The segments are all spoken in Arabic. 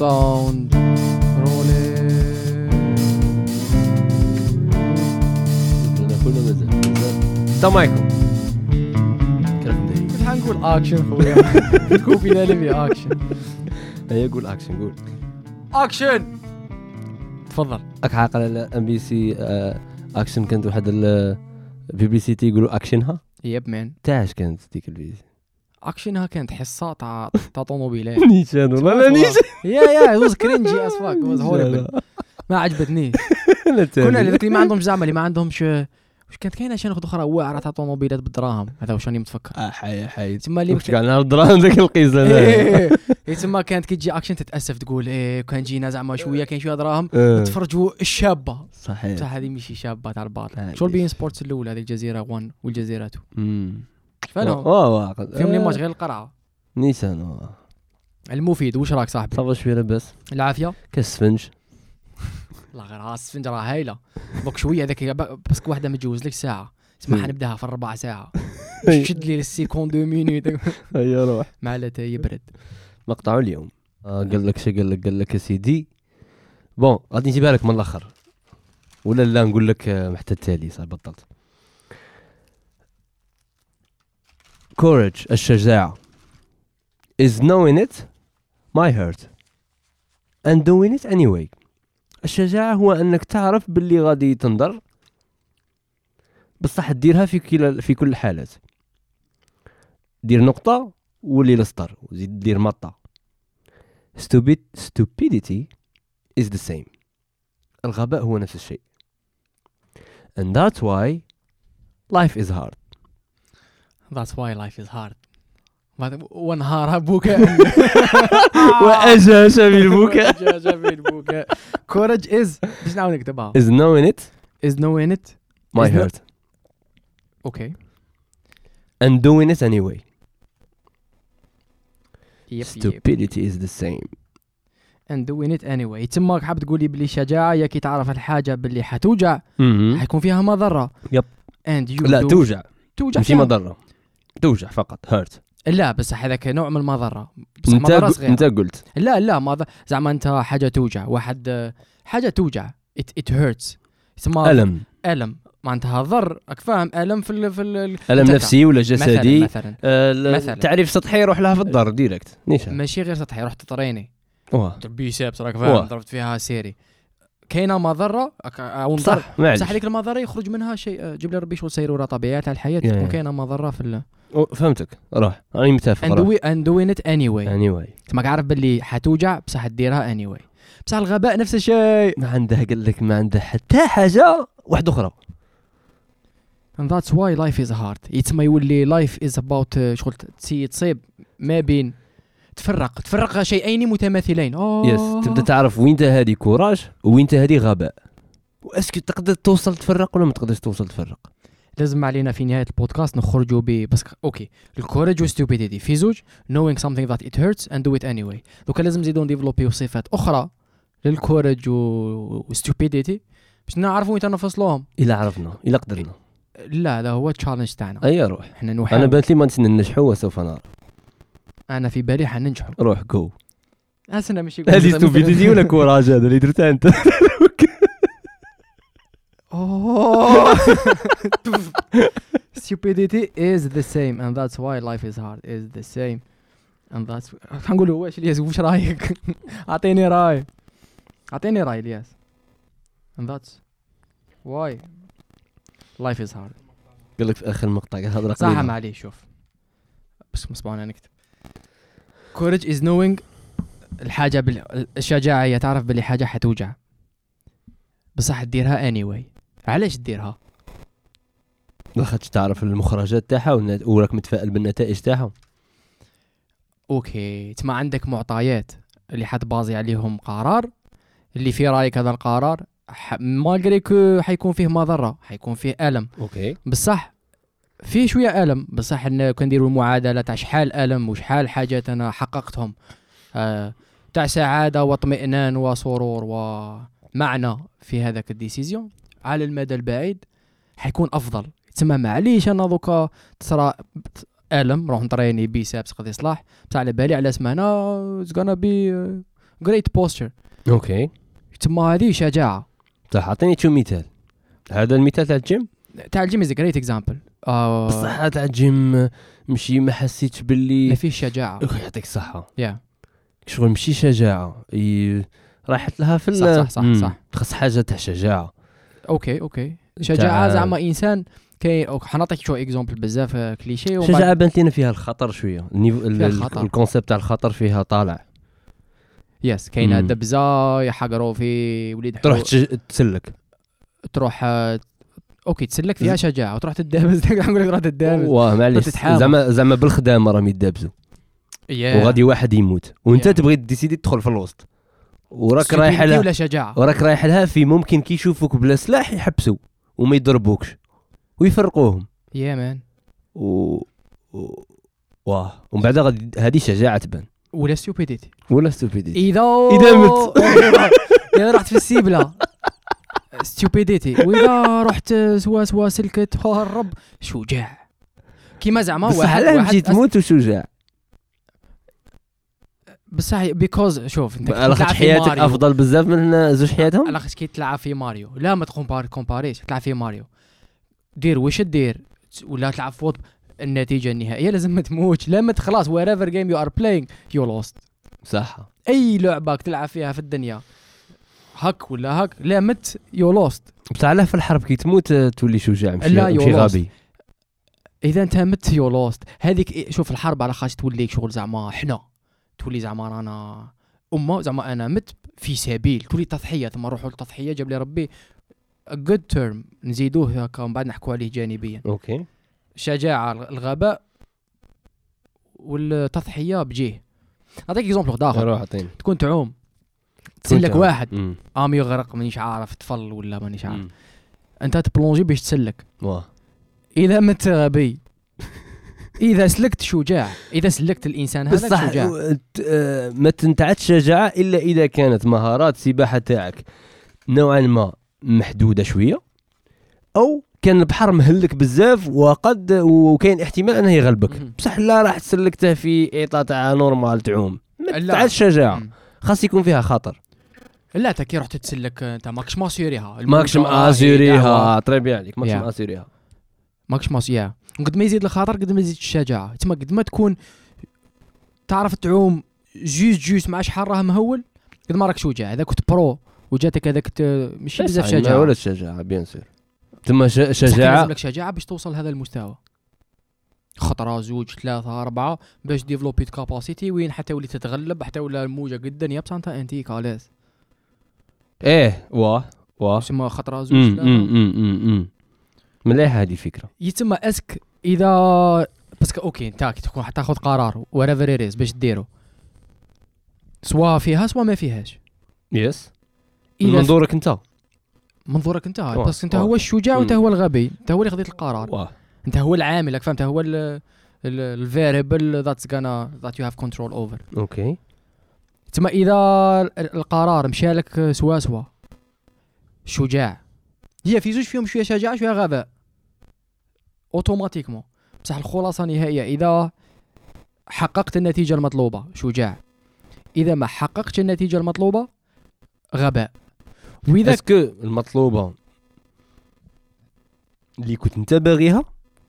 sound rolling. كله. السلام عليكم كنت حنقول اكشن خويا كوبي لالبي اكشن هيا قول اكشن قول. اكشن تفضل. عاقل على MBC Action كانت واحد ال publicité يقولوا اكشنها يب مان تاعش كانت ديك ال publicité أكشنها كانت حصة تاع تاع طوموبيلات نيشان والله لا نيشان يا يا was cringy as fuck was horrible ما عجبتنيش لا كنا. هذوك اللي ما عندهمش زعما اللي ما عندهمش واش كانت كاينة شنو أخرى؟ واعرة تاع طوموبيلات بالدراهم. هذا واش راني متفكر. آه حي حي. تما اللي واش كاع نهار الدراهم ذاك القيزة إيه، إيه، تما كانت كي تجي أكشن تتأسف تقول إيه كان جينا زعما شوية كاين شوية دراهم آه، تفرجوا الشابة. صحيح. بصح هذه ماشي شابة تاع الباطل. هذه. شو ال beIN Sports الأولى هذه الجزيره 1 والجزيرة 2 امم فالهم واه عقل. فيهم لي آه، ماتش غير القرعة. نيسان واه المفيد واش راك صاحبي؟ صافا شوية لاباس العافية. كاس سفنج. الله غير ها السفنج راه هايلة. دوك شوية هذاك باسكو واحدة ما تجوز لك ساعة. تسمى مم. حنبداها في الربع ساعة. تشد لي السيكون دو مينوت هيا روح. مع لا يبرد. مقطع اليوم. آه قال لك شو قال لك قال لك سيدي بون غادي نجيبها لك من الأخر. ولا لا نقول لك آه، حتى التالي صح بطلت. Courage الشجاعة is knowing it my hurt. And doing it anyway. الشجاعة هو أنك تعرف باللي غادي تنضر بصح ديرها في كلا في كل الحالات دير نقطة ولي لسطر وزيد دير مطة Stupid, stupidity is the same. الغباء هو نفس الشيء and that's why life is hard. That's why life is hard. ونهارها بكاء وأجاش بالبكاء في البكاء courage is باش نعاود نكتبها is knowing it? Is knowing it. My hurt أوكي and doing it anyway. يب stupidity is the same. And doing it anyway. تما حاب تقولي بلي الشجاعة هي كي تعرف الحاجة باللي حتوجع. حيكون فيها مضرة. يب. and you لا توجع. توجع ماشي. مضرة. توجع فقط hurt. لا بس هذاك نوع من المضرة. بس انت مضرة قل- صغيرة. انت قلت. لا لا ما زعما انت حاجة توجع. واحد آه، حاجة توجع. It hurts. تسمى ألم. ألم. معناتها ضر. راك فاهم؟ ألم في ال في ال ألم تتعب. نفسي ولا جسدي؟ مثلا. مثلا آه، مثلاً. تعريف سطحي يروح لها في الدار direct نيشان. ماشي غير سطحي رحت تريني واه. biceps راك. فاهم ضربت فيها سيري. كاينة مضرة أو صح بصح هذيك المضرة يخرج منها شيء آه، جيب لي ربي شغل سيروره طبيعيه تاع الحياة يا- تكون. كاينة مضرة في ال فهمتك. روح. راني متفق and, روح. do and doing it anyway. Anyway. تما عارف باللي حتوجع بصح ديرها anyway. بصح الغباء نفس الشيء. ما عنده قال لك ما عنده حتى حاجة واحدة أخرى. And that's why life is hard. يتسمى يولي life is about آه، شغل تصيب. ما بين تفرق تفرق شيئين متماثلين. أوه. yes تبدأ تعرف وين هادي courage وين هادي غباء. و est-ce que تقدر توصل تفرق ولا ما تقدرش توصل تفرق؟ لازم علينا في نهاية البودكاست نخرجوا ب بس okay. ال courage وال stupidity في زوج knowing something that it hurts and do it anyway. دوكا لازم نزيدو نديفلوبيو صفات أخرى لل courage وال stupidity باش نعرفوا وين نفصلوهم إلا عرفنا إلا قدرنا. لا لا هو ال challenge تاعنا. اي روح إحنا أنا نحاول. بانت لي ما ننجحوا وسوف نرى. أنا في بالي حننجحوا. روح جو اسنا ماشي هذه stupidity ولا courage هذا اللي درتها أنت؟ stupidity is the same and that's why life is hard. Is the same and that's حنقول واش إلياس؟ واش رأيك؟ أعطيني رأي. أعطيني رأي إلياس. And that's why life is hard. قال لك في آخر المقطع قال هضره صح. معليش شوف. بس مسمعنا نكتب. Courage is knowing الحاجة بال... الشجاعة هي تعرف باللي حاجة حتوجع. بصح ديرها anyway. علاش ديرها لاخاطش تعرف المخرجات تاعها وراك متفائل بالنتائج تاعها؟ okay تما عندك معطيات اللي حتبازي عليهم قرار اللي في رأيك هذا القرار ح... malgré que حيكون فيه مضرة حيكون فيه ألم. okay. بصح فيه شوية ألم بصح إن كون نديرو المعادلة تاع شحال ألم وشحال حاجات أنا حققتهم. آه تاع سعادة واطمئنان وسرور ومعنى في هذاك ال décision. على المدى البعيد حيكون أفضل. تسمى معليش أنا دوكا تصرى ألم نروح نطريني biceps قد يصلح بصح على بالي على سمانة it's gonna be great posture okay. تما هذه شجاعة. صح أعطيني شو مثال. هذا المثال تاع الجيم؟ تاع ال gym is great example بصح تاع الجيم مشي ما حسيتش ما باللي فيش شجاعة. أخي يعطيك الصحة. yeah. شغل مشي شجاعة. ي... راحت لها في صح، صح، صح، مم. صح. خاص حاجة تاع شجاعة. okay okay. شجاعة زعما إنسان كاين okay، حنعطيك شو exemple بزاف آه، كليشيه بعد- شجاعة بانت لنا فيها الخطر الخطر. ال concept تاع الخطر فيها طالع. yes كاينة. دبزة يحقروا في وليد تروح تسلك. تروح آه، okay تسلك فيها شجاعة وتروح تدابز نقول لك تروح تدابز واه معليش. زعما زعما بالخدامة راهم يدابزوا Yeah. وغادي واحد يموت. وانت Yeah. تبغي décider تدخل في الوسط. وراك رايح لها ولا شجاعة. وراك رايح لها في ممكن كي يشوفوك بلا سلاح يحبسوا. وما يضربوكش. ويفرقوهم. yeah man و... و... واه. ومن بعد غادي هذه شجاعة تبان. ولا stupidity ولا stupidity اذا إذا مت. اذا رحت في السيبلة. stupidity وإذا رحت سوا سوا سلكت الرب شجاع. كيما زعما واحد واحد تموت وشجاع. بصح because شوف انت لاخاطش حياتك ماريو. أفضل بزاف من زوج حياتهم؟ على خاطر كي تلعب في ماريو. لا ما تكومبار كومباريش تلعب في ماريو. دير واش دير؟ ولا تلعب فوت النتيجة النهائية لازم ما تموتش. لا ما خلاص whatever game you are playing you lost صح. أي لعبة تلعب فيها في الدنيا. هك ولا هك لا مت you lost بصح علاه في الحرب كي تموت آه، تولي شجاع مشي, لا، مشي غبي إذا أنت مت you lost هذيك شوف الحرب على خاطر توليك شغل زعما حنا. تولي زعما رانا أمة زعما أنا مت في سبيل. تولي تضحية ثم نروحوا للتضحية جاب لي ربي good term نزيدوه هكا ومن بعد نحكوا عليه جانبيا. okay. الشجاعه الغباء والتضحية بجيه. نعطيك exemple أخر. تكون تعوم. تسلك. واحد. مم. قام يغرق مانيش عارف طفل ولا مانيش عارف. مم. أنت تبلونجي باش تسلك. واه إذا مت غبي إذا سلكت شجاع. إذا سلكت الإنسان هذا بصح شجاع. آه، ما تنتعدش شجاعة إلا إذا كانت مهارات السباحة تاعك نوعا ما محدودة شوية أو كان البحر مهلك بزاف وقد وكاين احتمال أنه يغلبك. بصح لا راح تسلكته في إيطا تاع نورمال تعوم. ما شجاعة. مم. خاص يكون فيها خطر. لا تا كي رحت تسلك انت ماكش ماسيوريها ماكش الموجة راهي ماسيريها دعوة. طري بيان عليك ماكش يا. ماسيريها ماكش ماسيا قد ما يزيد الخطر قد ما يزيد الشجاعة. تما قد ما تكون تعرف تعوم جوست جوست مع شحال راه مهول قد ما راك شجاع إذا كنت برو وجاتك هذاك ت- ماشي بزاف شجاعة. ولا الشجاعة بيان سور. ثم ش- بصح كان شجاعة. لازم لك شجاعة باش توصل لهذا المستوى. خطرة زوج ثلاثة أربعة باش ديفلوبي كاباسيتي وين حتى ولي تتغلب حتى ولا الموجة قد الدنيا بصح أنت انتي كالاز إيه واه واه تسمى خطرة زوج. مليحة هذه الفكرة يتسمى est-ce que إذا parce que okay انت كي تكون حتاخذ قرار whatever it is باش ديرو سوا فيها سوا ما فيهاش yes اذا منظورك انت منظورك انت بس انت. هو الشجاع وانت. هو الغبي انت هو اللي خديت القرار واه انت هو العامل فهمت هو ال variable that's gonna that you have control over okay تما إذا ال- القرار مشى لك سوا سوا شجاع. هي في زوج فيهم شوية شجاعه شوية غباء. اوتوماتيكمون بصح الخلاصة النهائية إذا حققت النتيجة المطلوبة شجاع. إذا ما حققتش النتيجة المطلوبة غباء. وإذا اسكو المطلوبة اللي كنت أنت باغيها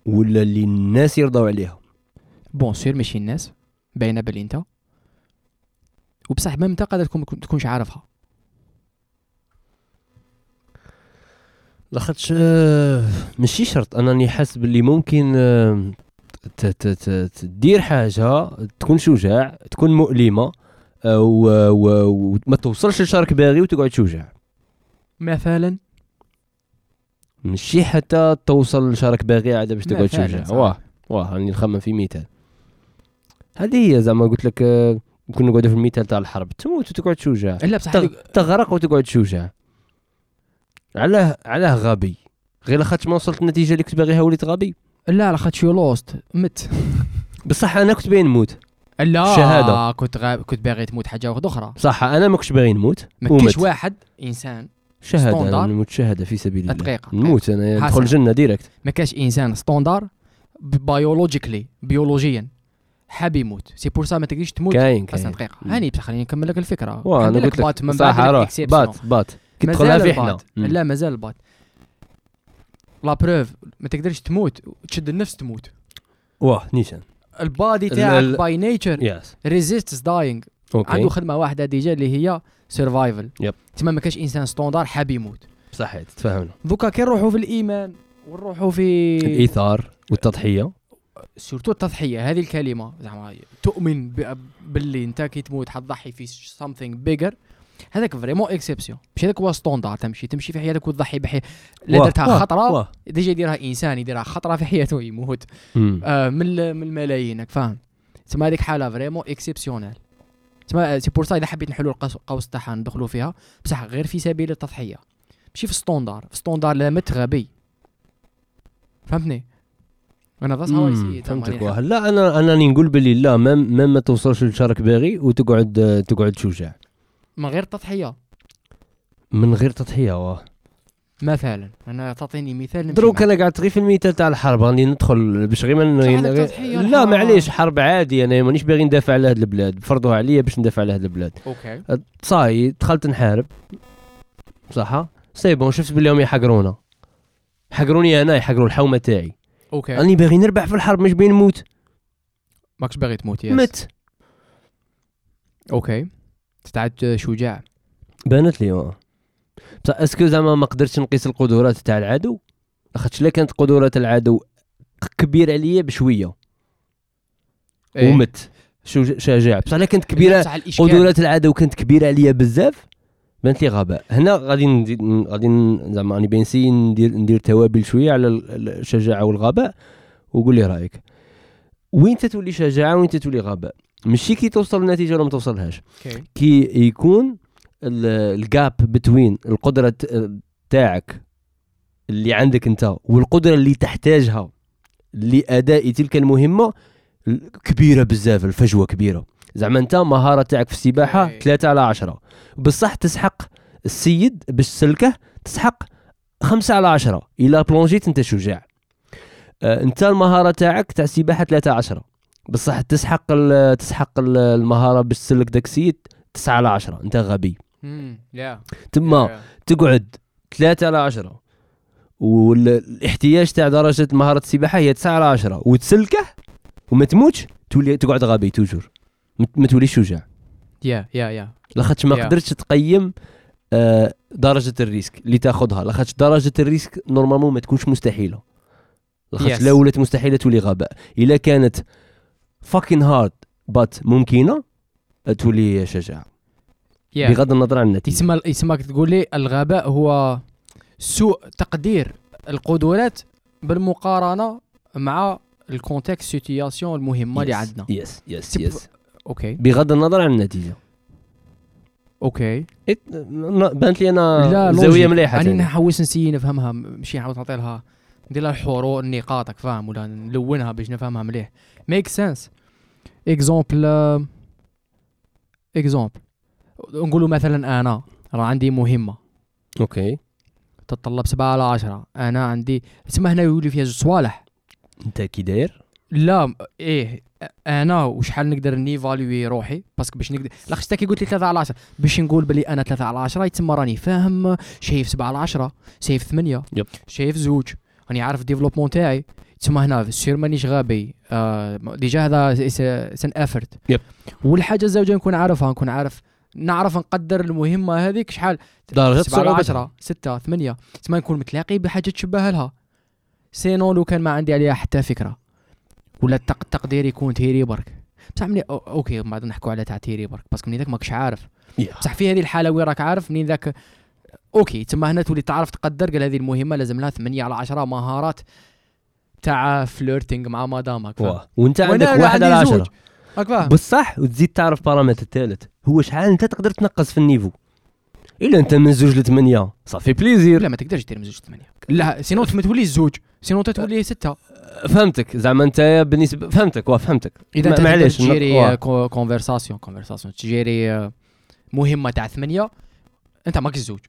ولا اللي الناس يرضوا عليها؟ بون سير ماشي الناس. باينة بلي أنت. وبصح ميم انت قادر تكون تكونش عارفها. لاخاطش آه، ماشي شرط انني حاس باللي ممكن آه، تدير حاجة تكون شجاع تكون مؤلمة آه، وما توصلش لشارك باغي وتقعد شجاع. مثلا؟ ماشي حتى توصل لشارك باغي عاد باش تقعد شجاع. واه واه راني نخمم في مثال. هذه هي زعما قلت لك كنا نقعدوا في المثال تاع الحرب. تموت وتقعد شجاع. لا بصح تغ- تغرق وتقعد شجاع. علاه علاه غبي. غير لاخاطش ما وصلت النتيجة اللي كنت باغيها وليت غبي. la chose لوست مت. بصح أنا كنت باغي نموت. لا شهادة. كنت غاب كنت باغي تموت حاجة واحدة أخرى. صح أنا ما كنتش باغي نموت ما كاينش واحد إنسان. شهادة. أنا نموت شهادة في سبيل الله. دقيقة، دقيقة. نموت أنا. ندخل الجنة direct ما كاش إنسان standard biologically بيولوجيا حاب يموت. c'est pour ça ما تقدرش تموت. كاين كاين. دقيقة. هاني بصح خليني نكمل لك الفكرة. واه أنا لك قلت but لك من صح روح. but but كي تدخلها في حنا. لا مازال ال but la preuve ما تقدرش تموت. تشد النفس تموت. واه نيشان. ال body ال- تاعك by nature yes resists dying عنده خدمة واحدة déjà اللي هي survival yep. تما ما كاش إنسان standard حاب يموت. صحيت تفهمنا. donc كي نروحوا في الإيمان ونروحوا في الإيثار والتضحية. surtout التضحية هذه الكلمة زعما تؤمن باللي انت كي تموت حتضحي في something bigger. هذاك vraiment exception مش هذاك هو standard تمشي تمشي في حياتك وتضحي بحي لا درتها خطرة. déjà يديرها إنسان يديرها خطرة في حياته يموت. آه من من الملايين فاهم؟ تسمى هذيك حالة vraiment exceptionnelle تسمى c'est pour ça إذا حبيت نحلوا القوس تاعها ندخلوا فيها. بصح غير في سبيل التضحية. ماشي في standard في standard لا مت غبي فهمتني؟ أنا that's how I مم، سي فهمتك. واه. لا أنا أنا راني نقول باللي لا ما ما, ما توصلش لشرك باغي وتقعد تقعد شجاع. من غير تضحية. من غير تضحية واه. مثلا. أنا تعطيني مثال دروك. أنا قاعد غير في المثال تاع الحرب راني ندخل باش غير غير- لا. معليش حرب عادي أنا مانيش باغي ندافع على هاد البلاد. فرضوها عليا باش ندافع على هاد البلاد. okay. صاي دخلت نحارب. صح؟ c'est bon شفت بلي هم يحقرونا حقروني أنا يحقروا الحومة تاعي. okay. راني باغي نربح في الحرب مش بين نموت. ماكش باغي تموت yes مت. okay. تتعد شجاع. بانت لي آه. بصح est-ce que زعما ما قدرتش نقيس القدرات تاع العدو؟ لاخاطش لا كانت قدرات العدو كبير عليا بشوية. إيه. ومت. شجاع. بصح لا كانت كبيرة. قدرات العدو كانت كبيرة عليا بزاف. بانت لي غباء هنا غادي نزيد غادي زعما راني بنسي ندير ندير توابل شوية على ال- الشجاعة والغباء وقول لي رأيك. وين تتولي شجاعة وين تتولي غباء ماشي كي توصل لنتيجه ولا ما توصلهاش. okay. كي يكون ال gap between القدرة تاعك اللي عندك انت والقدرة اللي تحتاجها لأداء تلك المهمة كبيرة بزاف الفجوة كبيرة. زعما انت مهارة تاعك في السباحة okay. 3 على 10 بصح تسحق السيد باش تسلكه تسحق 5 على 10 إلا plonger يت أنت شجاع آه، أنت المهارة تاعك تاع السباحة 3 10 بصح تسحق ال- تسحق ال- المهارة باش تسلك داك السيد 9 على 10 أنت غبي. تما تقعد 3 على 10 والاحتياج تاع درجة مهارة السباحة هي 9 على 10 وتسلكه وما تموتش تولي تقعد غبي toujours. ما- توليش شجاع yeah yeah yeah. لاخاطش ما Yeah. قدرتش تقيم آه، درجة ال risque اللي تاخذها لاخاطش درجة ال risque normalement ما تكونش مستحيلة. لاخاطش Yes. لو ولات مستحيلة تولي غباء. إلا كانت fucking hard but ممكنة تولي شجاعة. yeah بغض النظر عن النتيجة. يسمى يسمى تقول لي الغباء هو سوء تقدير القدرات بالمقارنة مع ال contexte situation المهمة اللي عندنا yes yes yes okay. بغض النظر عن النتيجة. okay. بانت لي أنا زاوية. مليحة راني تاني. نحوس نسي نفهمها ماشي نحاول نعطي لها ندير لها الحروف النقاط راك فاهم ولا نلونها باش نفهمها مليح. make sense exemple exemple نقولوا مثلا أنا راه عندي مهمة. OK. تتطلب سبعة على عشرة. أنا عندي تسمى هنا يولي فيها زوج صوالح. أنت كي داير؟ لا إيه أنا وشحال نقدر néévaluer روحي؟ parce que باش نقدر لاخاطش تا كي قلت لي 3 على 10 باش نقول بلي أنا 3 على 10 يتسمى راني فاهم شايف 7 على 10 شايف 8 yep. شايف زوج. راني عارف ال développement تاعي. تسمى هنا سير مانيش غبي. آه déjà هذا c'est en: effort yep. والحاجة الزوجة نكون عارفها نكون عارف نعرف نقدر المهمة هذيك شحال؟ درجة 7 على صعوبتها. 10 6 8 تسمى نكون متلاقي بحاجة تشبه لها. sinon لو كان ما عندي عليها حتى فكرة. ولا التق- التقدير يكون tiré برك؟ بصح أو- OK بعد نحكوا على تاع tiré برك parce que منين ذاك ماكش عارف. بصح في هذه الحالة وين راك عارف منين ذاك OK تما هنا تولي تعرف تقدر قال هذه المهمة لازم لها 8 على 10 مهارات تاع flirting مع مدامك. وانت عندك واحد على زوج. عشرة. راك فاهم؟ بصح وتزيد تعرف بارامتر الثالث هو شحال أنت تقدر تنقص في ال niveau؟ إلا أنت من زوج لثمانية. صافي plaisir لا ما تقدرش دير من زوج 8 لا sinon ما تولي زوج sinon تولي ستة. فهمتك. زعما أنت بالنسبة فهمتك واه فهمتك. إذا انت معليش، تجيري conversation conversation تجيري آه، مهمة تاع ثمانية أنت ماكش زوج.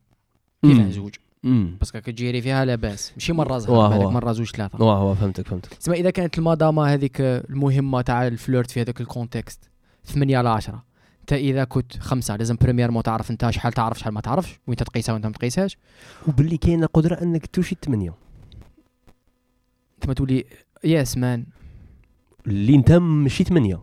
كيفاه. زوج؟ باسكو كتجيري فيها لاباس ماشي مرة زهر بالك. مرة زوج ثلاثة. واه واه فهمتك فهمتك. تسمى إذا كانت المدامة هذيك المهمة تاع الفلورت في هذاك الكونتكست 8 على 10 انت إذا كنت خمسة لازم بريمير مو تعرف أنت شحال تعرف شحال ما تعرفش وين تقيسها وانت ما تقيسهاش وباللي كاينة قدرة أنك توشي الثمانيه انت ما تولي يس مان اللي أنت ماشي ثمانيه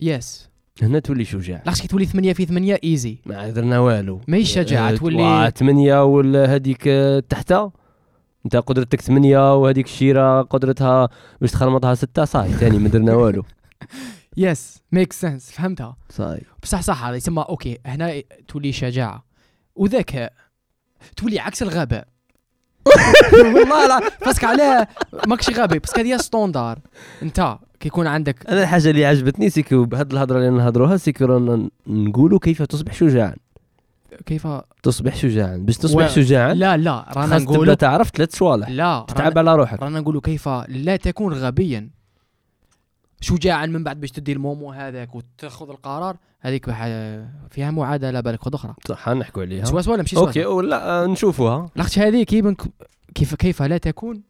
yes هنا تولي شجاع. لاش كي تولي 8 في 8 easy ما درنا والو. ماهيش شجاعة، آه، تولي- ثمانية ولا هذيك آه، تحتها؟ أنت قدرتك ثمانية وهذيك الشيرة قدرتها باش تخرمطها ستة صاي ثاني ما درنا والو. yes make sense فهمتها. صاي بصح صح هذا يسمى OK هنا تولي شجاعة. وذكاء تولي عكس الغباء. والله لا parce que علاه ماكش غبي باسكو هذه ستوندار. انت كيكون عندك أنا الحاجة اللي عجبتني سيكو بهاد الهضرة اللي نهضروها سيكو رانا نقولوا كيف تصبح شجاعا. كيف؟ تصبح شجاعا. باش تصبح و- شجاعا لا لا رانا نقولوا تعرف ثلاث صوالح لا تتعب على روحك. رانا نقولوا كيف لا تكون غبيا. شجاعا من بعد باش تدي المومو هذاك وتاخذ القرار هذيك فيها معادلة بالك خذ أخرى. صح نحكوا عليها. سوا سوا سوا أوكي ولا نشوفوها. هذيك يبن كيف كيف لا تكون؟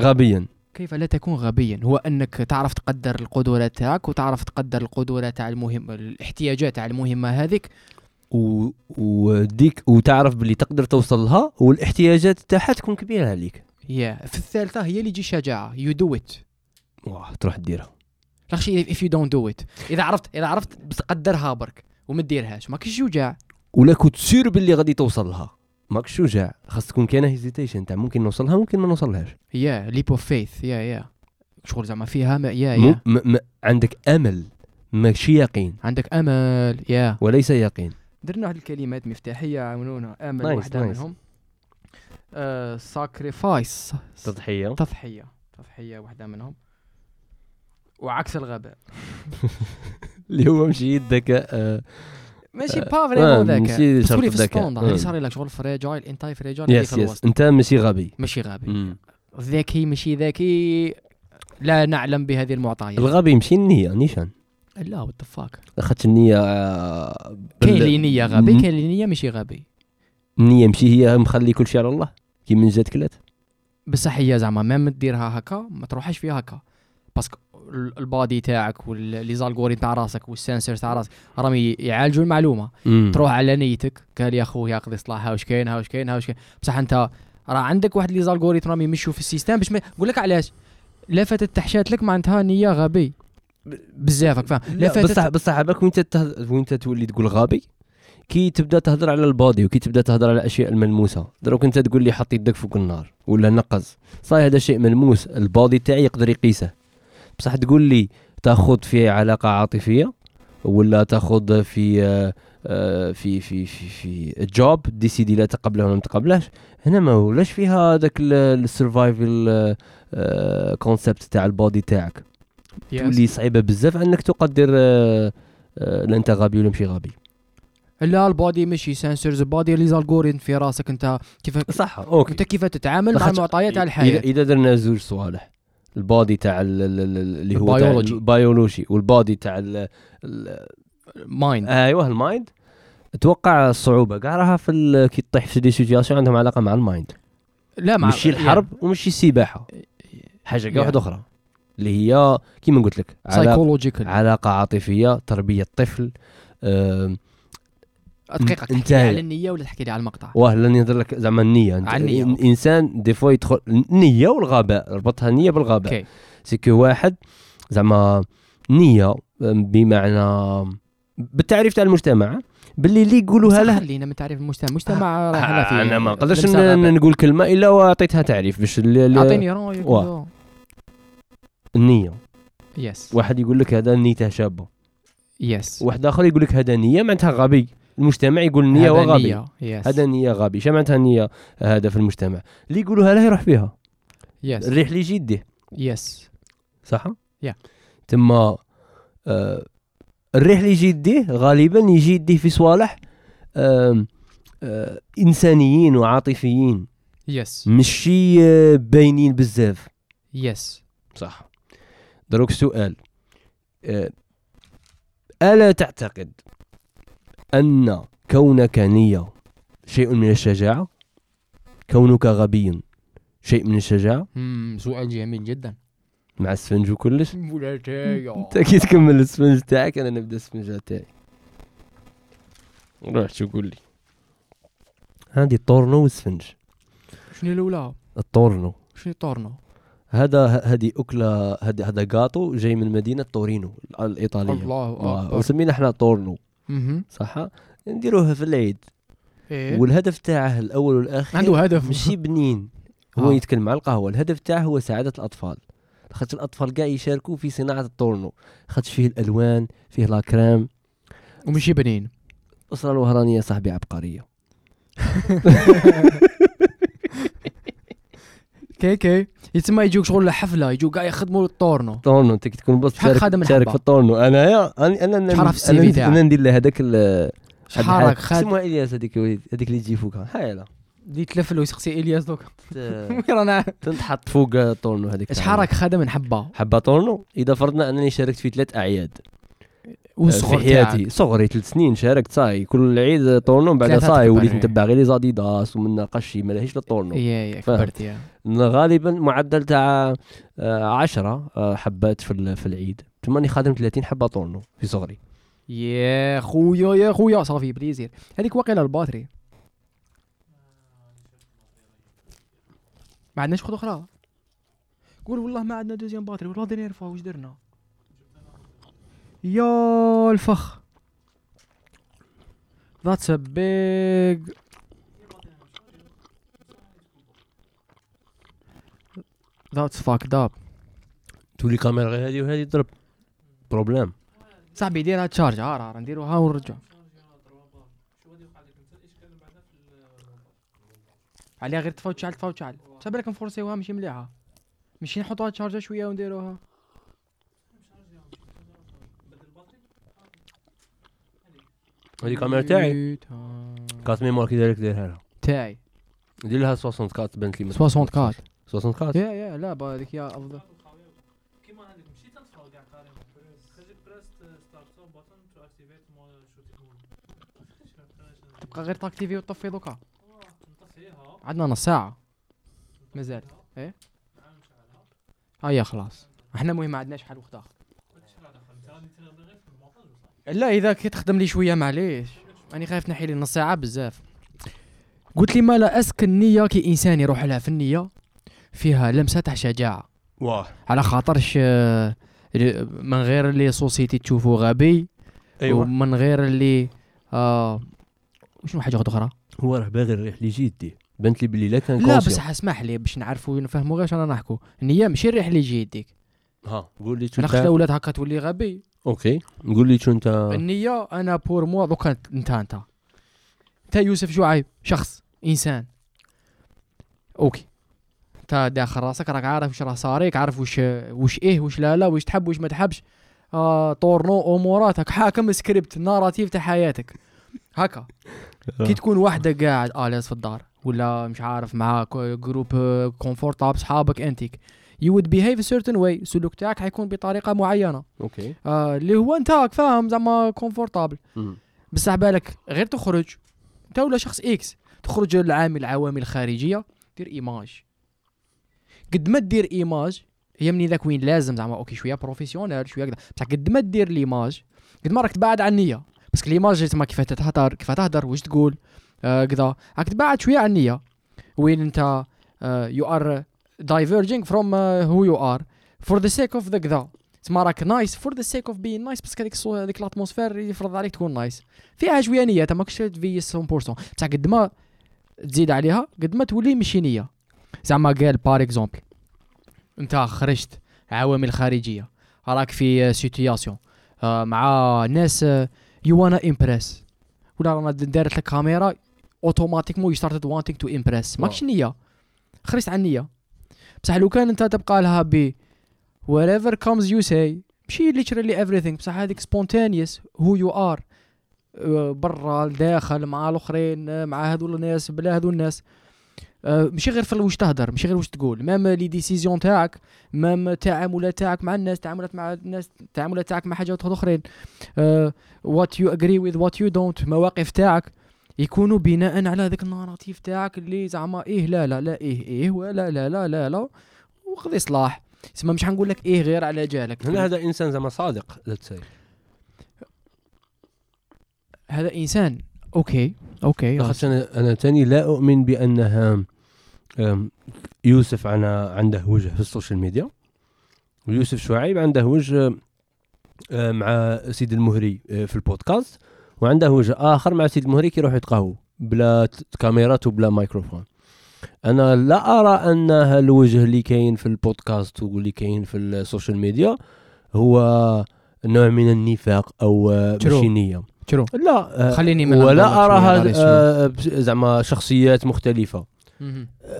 غبيا. كيف لا تكون غبيا؟ هو إنك تعرف تقدر القدرات تاعك وتعرف تقدر القدرات تاع المهم الاحتياجات تاع المهمة هذيك. و... وديك وتعرف باللي تقدر توصل لها والاحتياجات تاعها تكون كبيرة عليك. يا في الثالثة هي اللي تجي شجاعة. يو دو ات واه تروح ديرها لاخشي اف يو دونت دو ات إذا عرفت إذا عرفت بس قدرها برك وما ديرهاش ماكش شجاع ولا كنت sûr باللي غادي توصل لها ماكش شجاع خاص تكون كاينة hesitation تاع ممكن نوصلها ممكن ما نوصلهاش. yeah leap of faith yeah yeah شغل زعما فيها ما yeah yeah. م... م... عندك أمل. ماشي يقين. عندك أمل. yeah. وليس يقين. درنا واحد الكلمات مفتاحية يعاونونا أمل nice، واحدة nice. منهم. sacrifice تضحية. تضحية. تضحية واحدة منهم. وعكس الغباء. اللي هو ماشي الذكاء آه، ماشي آه، با آه، فريمون ذاك ماشي بس شرط تولي في الذكاء. ستوندار آه. اللي صار لك شغل فريجايل انتاي فريجايل يس في يس انت ماشي غبي. ماشي غبي. ذكي ماشي ذكي. لا نعلم بهذه المعطيات. الغبي ماشي النية نيشان. لا وات فاك أخذت النية كاين اللي نية غبي كاين اللي نية ماشي غبي. النية ماشي هي مخلي كل شيء على الله. كي من جات كلات. بصح هي زعما ميم ديرها هكا ما تروحش فيها هكا. باسكو البادي تاعك واللي زالغوريثم تاع راسك والسنسور تاع راسك راهم يعالجوا المعلومة. مم. تروح على نيتك قال يا خويا يقضي صلاح هاوش كاين هاوش كاين هاوش كاين. بصح أنت راه عندك واحد لي زالغوريثم راهم يمشوا في السيستم باش ما نقول لك علاش؟ لفتت تحشات لك معناتها نية غبي. بزاف فاهم؟ لا لفتت بصح بصح بالك وين وين تولي تقول غبي؟ كي تبدا تهضر على البادي وكي تبدا تهضر على الأشياء الملموسة. دروك أنت تقول لي حط يدك فوق النار ولا نقز صاي هذا شيء ملموس. ال body تاعي يقدر يقيسه. بصح تقول لي تاخذ في علاقة عاطفية ولا تاخذ في آه، آه، في في في في job décider لا تقبله ولا ما تقبلهش. هنا ما ولاش فيها هذاك ال survival concept تاع ال body تاعك؟ تولي صعيبة بزاف أنك تقدر آه، آه، لا أنت غبي ولا ماشي غبي. لا ال body ماشي sensors ال body les algorithmes في راسك أنت كيف صح OK. أنت كيف تتعامل مع المعطيات تاع الحياة؟ إذا درنا زوج صوالح. ال body تاع ال- ال- ال- اللي هو البيولوجي. البيولوجي وال body تاع ال- ال- mind. أيوه ال mind أتوقع الصعوبه كاع راها في ال- كي تطيح في des situations عندهم علاقة مع ال mind. لا مع ماشي الحرب وماشي السباحة. حاجة كاع. واحدة أخرى اللي هي كيما قلت لك علاقه psychological علاقة عاطفية تربية طفل آم، دقيقه تحكي لي على النية ولا تحكي لي على المقطع؟ واه لا نهضر لك زعما النية. انت على النية، إن- okay. إنسان des fois يدخل النية والغباء ربطها النية بالغباء. okay. est-ce que واحد زعما نية بمعنى بالتعريف تاع المجتمع باللي اللي يقولوها له. خلينا من تعريف المجتمع. المجتمع راه إحنا فيه. أنا ما نقدرش. نقول كلمة إلا وأعطيتها تعريف باش أعطيني رأيك. النية. يس واحد يقول لك هذا نيته شابة. يس واحد آخر يقول لك هذا نية معناتها غبي. المجتمع يقول نية هذا وغبي. هذا نية غبي. شو معناتها نيه هذا في المجتمع. اللي يقولوها له يروح فيها يس الريح اللي يجي يديه. يس صح؟ يا. تما آه الريح اللي يجي يديه غالبا يجي يديه في صوالح آه آه إنسانيين وعاطفيين. يس ماشي آه باينين بزاف. يس صح. دروك سؤال. آه ألا تعتقد أن كونك نية شيء من الشجاعة؟ كونك غبي شيء من الشجاعة؟ سؤال جميل جدا. مع السفنج وكلش؟ أنت كي تكمل السفنج تاعك؟ أنا نبدأ السفنج تاعي. روح شو قول لي. هذه الطورنو والسفنج. شنو الأولى؟ الطورنو. شنو طورنو هذا هذه أكلة هذا هذا جاتو جاي من مدينة تورينو الإيطالية. الله أكبر. وسمينا إحنا طورنو. صح؟ نديروه في العيد. إيه. والهدف تاعه الأول والأخير عنده هدف. ماشي بنين هو آه. يتكلم على القهوة. الهدف تاعه هو سعادة الأطفال. خاطر الأطفال كاع يشاركوا في صناعة الطورنو خاطر فيه الألوان فيه لاكريم ومشي بنين الاسره الوهرانية صاحبي عبقرية. كي كي. يتسمى يجوك شغل حفلة يجوك كاع يخدموا الطورنو طورنو انت كي تكون بس شحال تشارك, تشارك؟ في الطورنو. انايا أنا أنا شحال أنا أنا, ندير له هذاك ال- شحالك خاد إلياس هذيك هذيك اللي تجي فوقها. هايله دي تلفل ويسقسي إلياس دوك. ت- وين رانا تنحط فوق الطورنو هذيك شحال راك خادم من حبه حبة طورنو؟ إذا فرضنا أنني شاركت في ثلاث أعياد. والصغر في حياتي. صغري ثلاث سنين شاركت صاي. كل عيد طورنو بعد صاي. وليت. نتبع غير les Adidas ومن قشي ما لهيش للطورنو يا. كبرت يا. غالبا معدل تاع آه، عشرة آه، حبات في في العيد. ثم اني خادم 30 حبة طورنو في صغري. يا خويا يا خويا. ça fait plaisir. هذيك واقيلا ال batterie. ما عندناش خذ أخرى. قول والله ما عندنا دوزيام باتري. والله درنا نرفع واش درنا؟ يا الفخ. That's a big That's fucked up. تولي كاميرا غير هذه وهذه تضرب. بروبليم صاحبي ديرها تشارج هار هار نديروها ونرجع عليها غير تفوت شعل تفوت شعل صاب بالك نفورسيوها ماشي مليحة. ماشي نحطوها تشارجا شوية ونديروها. هذه كاميرا تاعي. كارت ميموار كي دايرك ديرها لها. تاعي. دير لها 60 كارت بانت لي 60 كارت 60 كارت يا يا لا با هذيك هي أفضل. كيما هذيك مشيت تنفع كاع كاريمون خلي بريست ستارت بوتن تو اكتيفيت مول شوتينغ. مود تبقى غير ت activé وتطفي دوكا. نطفيها عندنا نص ساعة. مازال. إيه؟ هيا خلاص. إحنا مهم ما عندناش حل وقت اخر لا إذا كي تخدم لي شوية معليش. راني خايف نحي لي نص ساعة بزاف. قلت لي ما لا est-ce que النية كي إنسان يروح لها في النية فيها لمسة تاع شجاعة. واه. على خاطرش آه، من غير la société تشوفه غبي أيوه. ومن غير اللي آه وشنو حاجة أخرى؟ هو راه باغي الريح اللي جيدي بانت لي بلي لا كان لا. بس اسمح لي باش نعرفوا نفهموا غير أنا نحكوا النية ماشي الريح اللي يجي يديك ها قول لي خاطر ولاد هكا تولي غبي. okay. قول لي شو أنت؟ النية أنا pour moi دوكا انت أنت. أنت يوسف شعيب شخص إنسان. okay. أنت داخل راسك راك عارف واش راه صاريك عارف واش واش إيه واش لا لا واش تحب واش ما تحبش. آه طورنو أموراتك حاكم script narrative تاع حياتك. هكا. كي تكون وحدك قاعد اليس في الدار ولا مش عارف مع groupe آه، confortable صحابك انتيك you would behave certain way السلوك تاعك حيكون بطريقه معينه okay آه اللي هو انت راك فاهم زعما comfortable. بصح بالك غير تخرج انت ولا شخص X تخرج للعامل العوامل الخارجيه دير image قد ما دير image هي من ذاك وين لازم زعما okay شوية professionnel شوية كذا بصح قد ما دير l'image قد ما راك تبعد عن النيه بس l'image تما كيف تهدر كيف تهدر واش تقول آه كذا راك تبعد شوية عن النيه وين انت you are diverging from uh, who you are. For the sake of the كذا تما راك nice for the sake of being nice بس هذيك هذيك ال atmosphère يفرض عليك تكون nice فيها نيه انت ماكش تفي 100% بصح قد ما تزيد عليها قد ما تولي ماشي نيه زعما قال par exemple انت خرجت عوامل خارجيه راك في situation مع ناس you wanna impress ولا رانا دارت لك كاميرا automatiquement you started wanting to impress ماكش نيه خرجت عن النيه بصح لو كان انت تبقى لها ب whatever comes you say ماشي literally everything. بصح هذيك spontaneous who you are. أه، برا الداخل مع الآخرين مع هذول الناس بلا هذول الناس. آه، ماشي غير في واش تهدر ماشي غير واش تقول. même les décisions تاعك même التعاملات تاعك مع الناس تعاملات مع الناس التعاملات تاعك مع حاجات أخرين. what you agree with what you don't مواقف تاعك. يكونوا بناء على هذاك ال narrative تاعك اللي زعما إيه لا لا لا إيه إيه ولا لا لا لا لا وقضي صلاح. تسمى مش حنقول لك إيه غير على جالك. هنا هذا إنسان زعما صادق هذا إنسان. okay okay لاخاطش أنا أنا تاني لا أؤمن بأنها يوسف أنا عنده وجه في ال social media. ويوسف شعيب عنده وجه مع سيد المهري أه، في البودكاست. وعنده وجه آخر مع سيد المهري كي يروح يتقهوى بلا كاميرات وبلا ميكروفون أنا لا أرى أن الوجه اللي كاين في البودكاست واللي كاين في السوشيال ميديا هو نوع من النفاق أو. ماشي نيه شنو لا خليني من ولا اراها آه، زعما شخصيات مختلفة.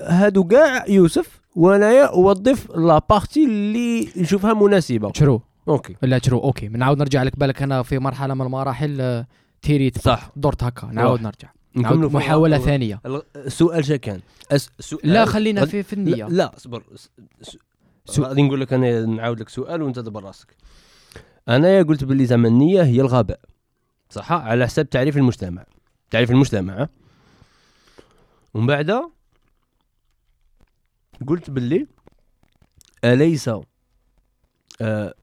هادو كاع يوسف وانايا أوظف la partie اللي نشوفها مناسبة. شرو okay. لا شرو okay. نعاود نرجع لك بالك أنا في مرحلة من المراحل تيريت صح. درت هكا. نعاود. نرجع. نعاود ثانية. الغ- السؤال شا كان. أس... سؤال لا خلينا في في لا, النية. لا اصبر. غادي نقول لك أنا نعاود لك سؤال وأنت دبر راسك. أنايا قلت باللي زعما النية هي الغباء. صح؟ على حساب تعريف المجتمع. تعريف المجتمع؟ ومن بعد قلت باللي أليس آه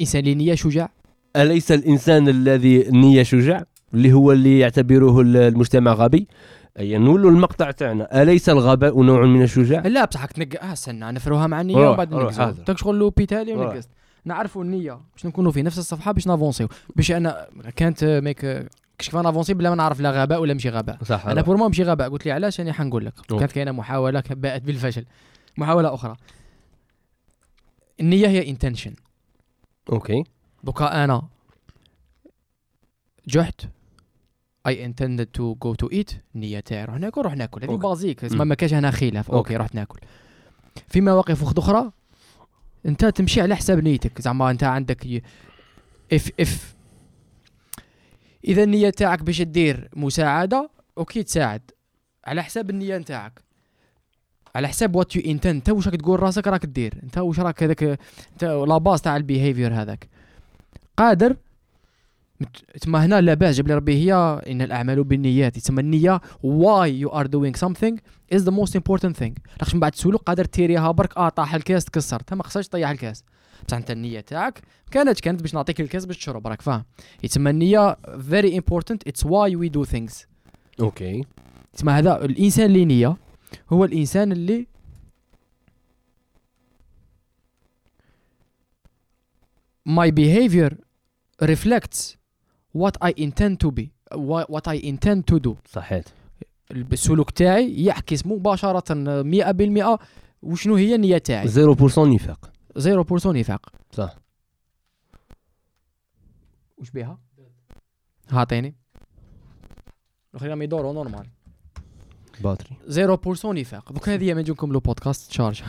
إنسان نيه شجاع؟ أليس الإنسان الذي النية شجاع؟ اللي هو اللي يعتبره ال- المجتمع غبي. أي نقول المقطع تاعنا. أليس الغباء نوع من الشجاع؟ لا بصح تنق آه استنى نفروها مع النية ومن بعد هذا. تاك شغل لوبي تالي روح. ونقزت نعرفوا النية باش نكونوا في نفس الصفحة باش نافونسيو. باش أنا كانت ميك آه، كيف نافونسي بلا ما نعرف لا غباء ولا ماشي غباء. صح أنا بور ما ماشي غباء. قلت لي علاش أنا حنقول لك. كانت كاينة محاولة باءت بالفشل. محاولة أخرى. النية هي intention okay. دوكا أنا جحت I intended to go to eat. النيه تاعي روح ناكل روح ناكل. هذه. basic مم. ما كاش هنا خلاف. okay okay. رحت ناكل. في مواقف أخرى أنت تمشي على حساب نيتك. زعما أنت عندك. if if إذا النية تاعك باش دير مساعدة okay تساعد. على حساب النية نتاعك. على حساب what you intend أنت واش راك تقول راسك راك دير أنت واش راك هذاك أنت la base تاع ال behavior هذاك. قادر تسمى هنا la base جاب لي ربي هي إن الأعمال بالنيات تسمى النية why you are doing something is the most important thing. لاخش من بعد تسولو قادر تيريها برك آه طاح الكاس تكسر. ما خصكش تطيح الكاس. بصح أنت النية تاعك كانت كانت باش نعطيك الكاس باش تشرب راك فاهم؟ يتسمى النية very important it's why we do things. أوكي تسمى هذا الإنسان اللي نية هو الإنسان اللي my behavior reflects what I intend to be wha- what I intend to do. صحيت السلوك تاعي يعكس مباشرة 100% وشنو هي النية تاعي. 0% نفاق. 0% نفاق. صح. وش بيها؟ هاتيني. الاخرين يدوروا normal. batterie. 0% نفاق. دوك هذه من نجيكم le podcast charge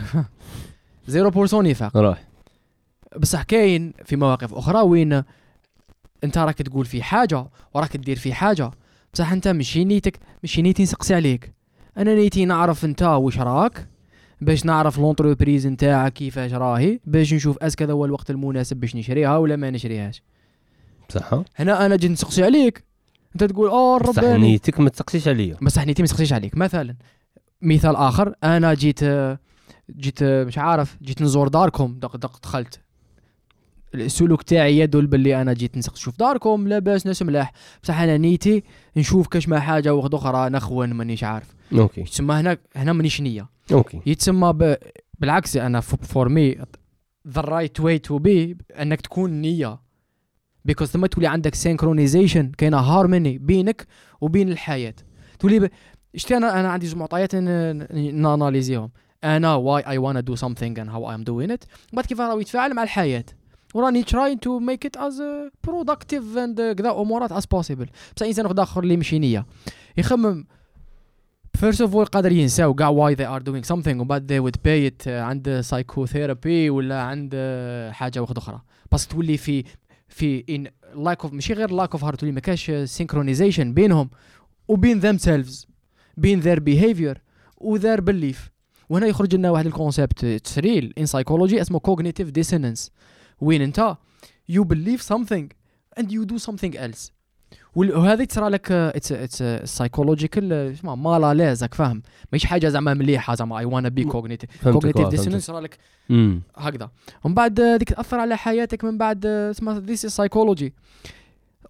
0% نفاق. راح. بصح كاين في مواقف أخرى وين انت راك تقول في حاجة وراك تدير في حاجة. بصح انت ماشي نيتك ماشي نيتي نسقسي عليك. أنا نيتي نعرف انت واش راك باش نعرف l'entreprise نتاعك كيفاش راهي باش نشوف est-ce que هذا هو الوقت المناسب باش نشريها ولا ما نشريهاش. صح هنا أنا جيت نسقسي عليك. انت تقول آه بصح رباني. نيتك ما تسقسيش عليا. بصح نيتي ما تسقسيش عليك. مثلا مثال آخر أنا جيت جيت مش عارف جيت نزور داركم دق دق دخلت. السلوك تاعي يدل باللي أنا جيت نسق شوف داركم لاباس ناس ملاح. بصح أنا نيتي نشوف كاش ما حاجة واحدة أخرى نخون مانيش عارف. okay. يتسمى هنا هنا مانيش نية. أوكي. يتسمى ب... بالعكس أنا for me the right way to be أنك تكون نية. because ثم تولي عندك synchronization كاينة هارموني بينك وبين الحياة. تولي ب... شتي أنا أنا عندي زوج معطيات ناناليزيهم. أنا why I wanna do something and how I'm doing it. بعد كيف راه يتفاعل مع الحياة. وراني make it as uh, productive and uh, كذا أمورات as possible. بصح إنسان واحد آخر اللي مشي نية. يخمم. first of all قادر ينساو كاع why they are doing something ومن بعد would pay it uh, عند psychotherapy ولا عند uh, حاجة واحدة أخرى. بس تولي في في in lack of ماشي غير lack of heart تولي ما كاش synchronization بينهم وبين themselves بين their behavior و their belief وهنا يخرج لنا واحد ال concept تسريل in psychology اسمه cognitive dissonance وين انت؟ you believe and you do something else. وال- وهذه تصرى لك it's it's psychological اسمها مالا راك فاهم؟ ماشي حاجة زعما مليحة زعما I wanna be م- cognitive آه، ديسونانس فهمتك. صرا لك. هكذا. ومن بعد آه، ديك تأثر على حياتك من بعد آه، اسمها this psychology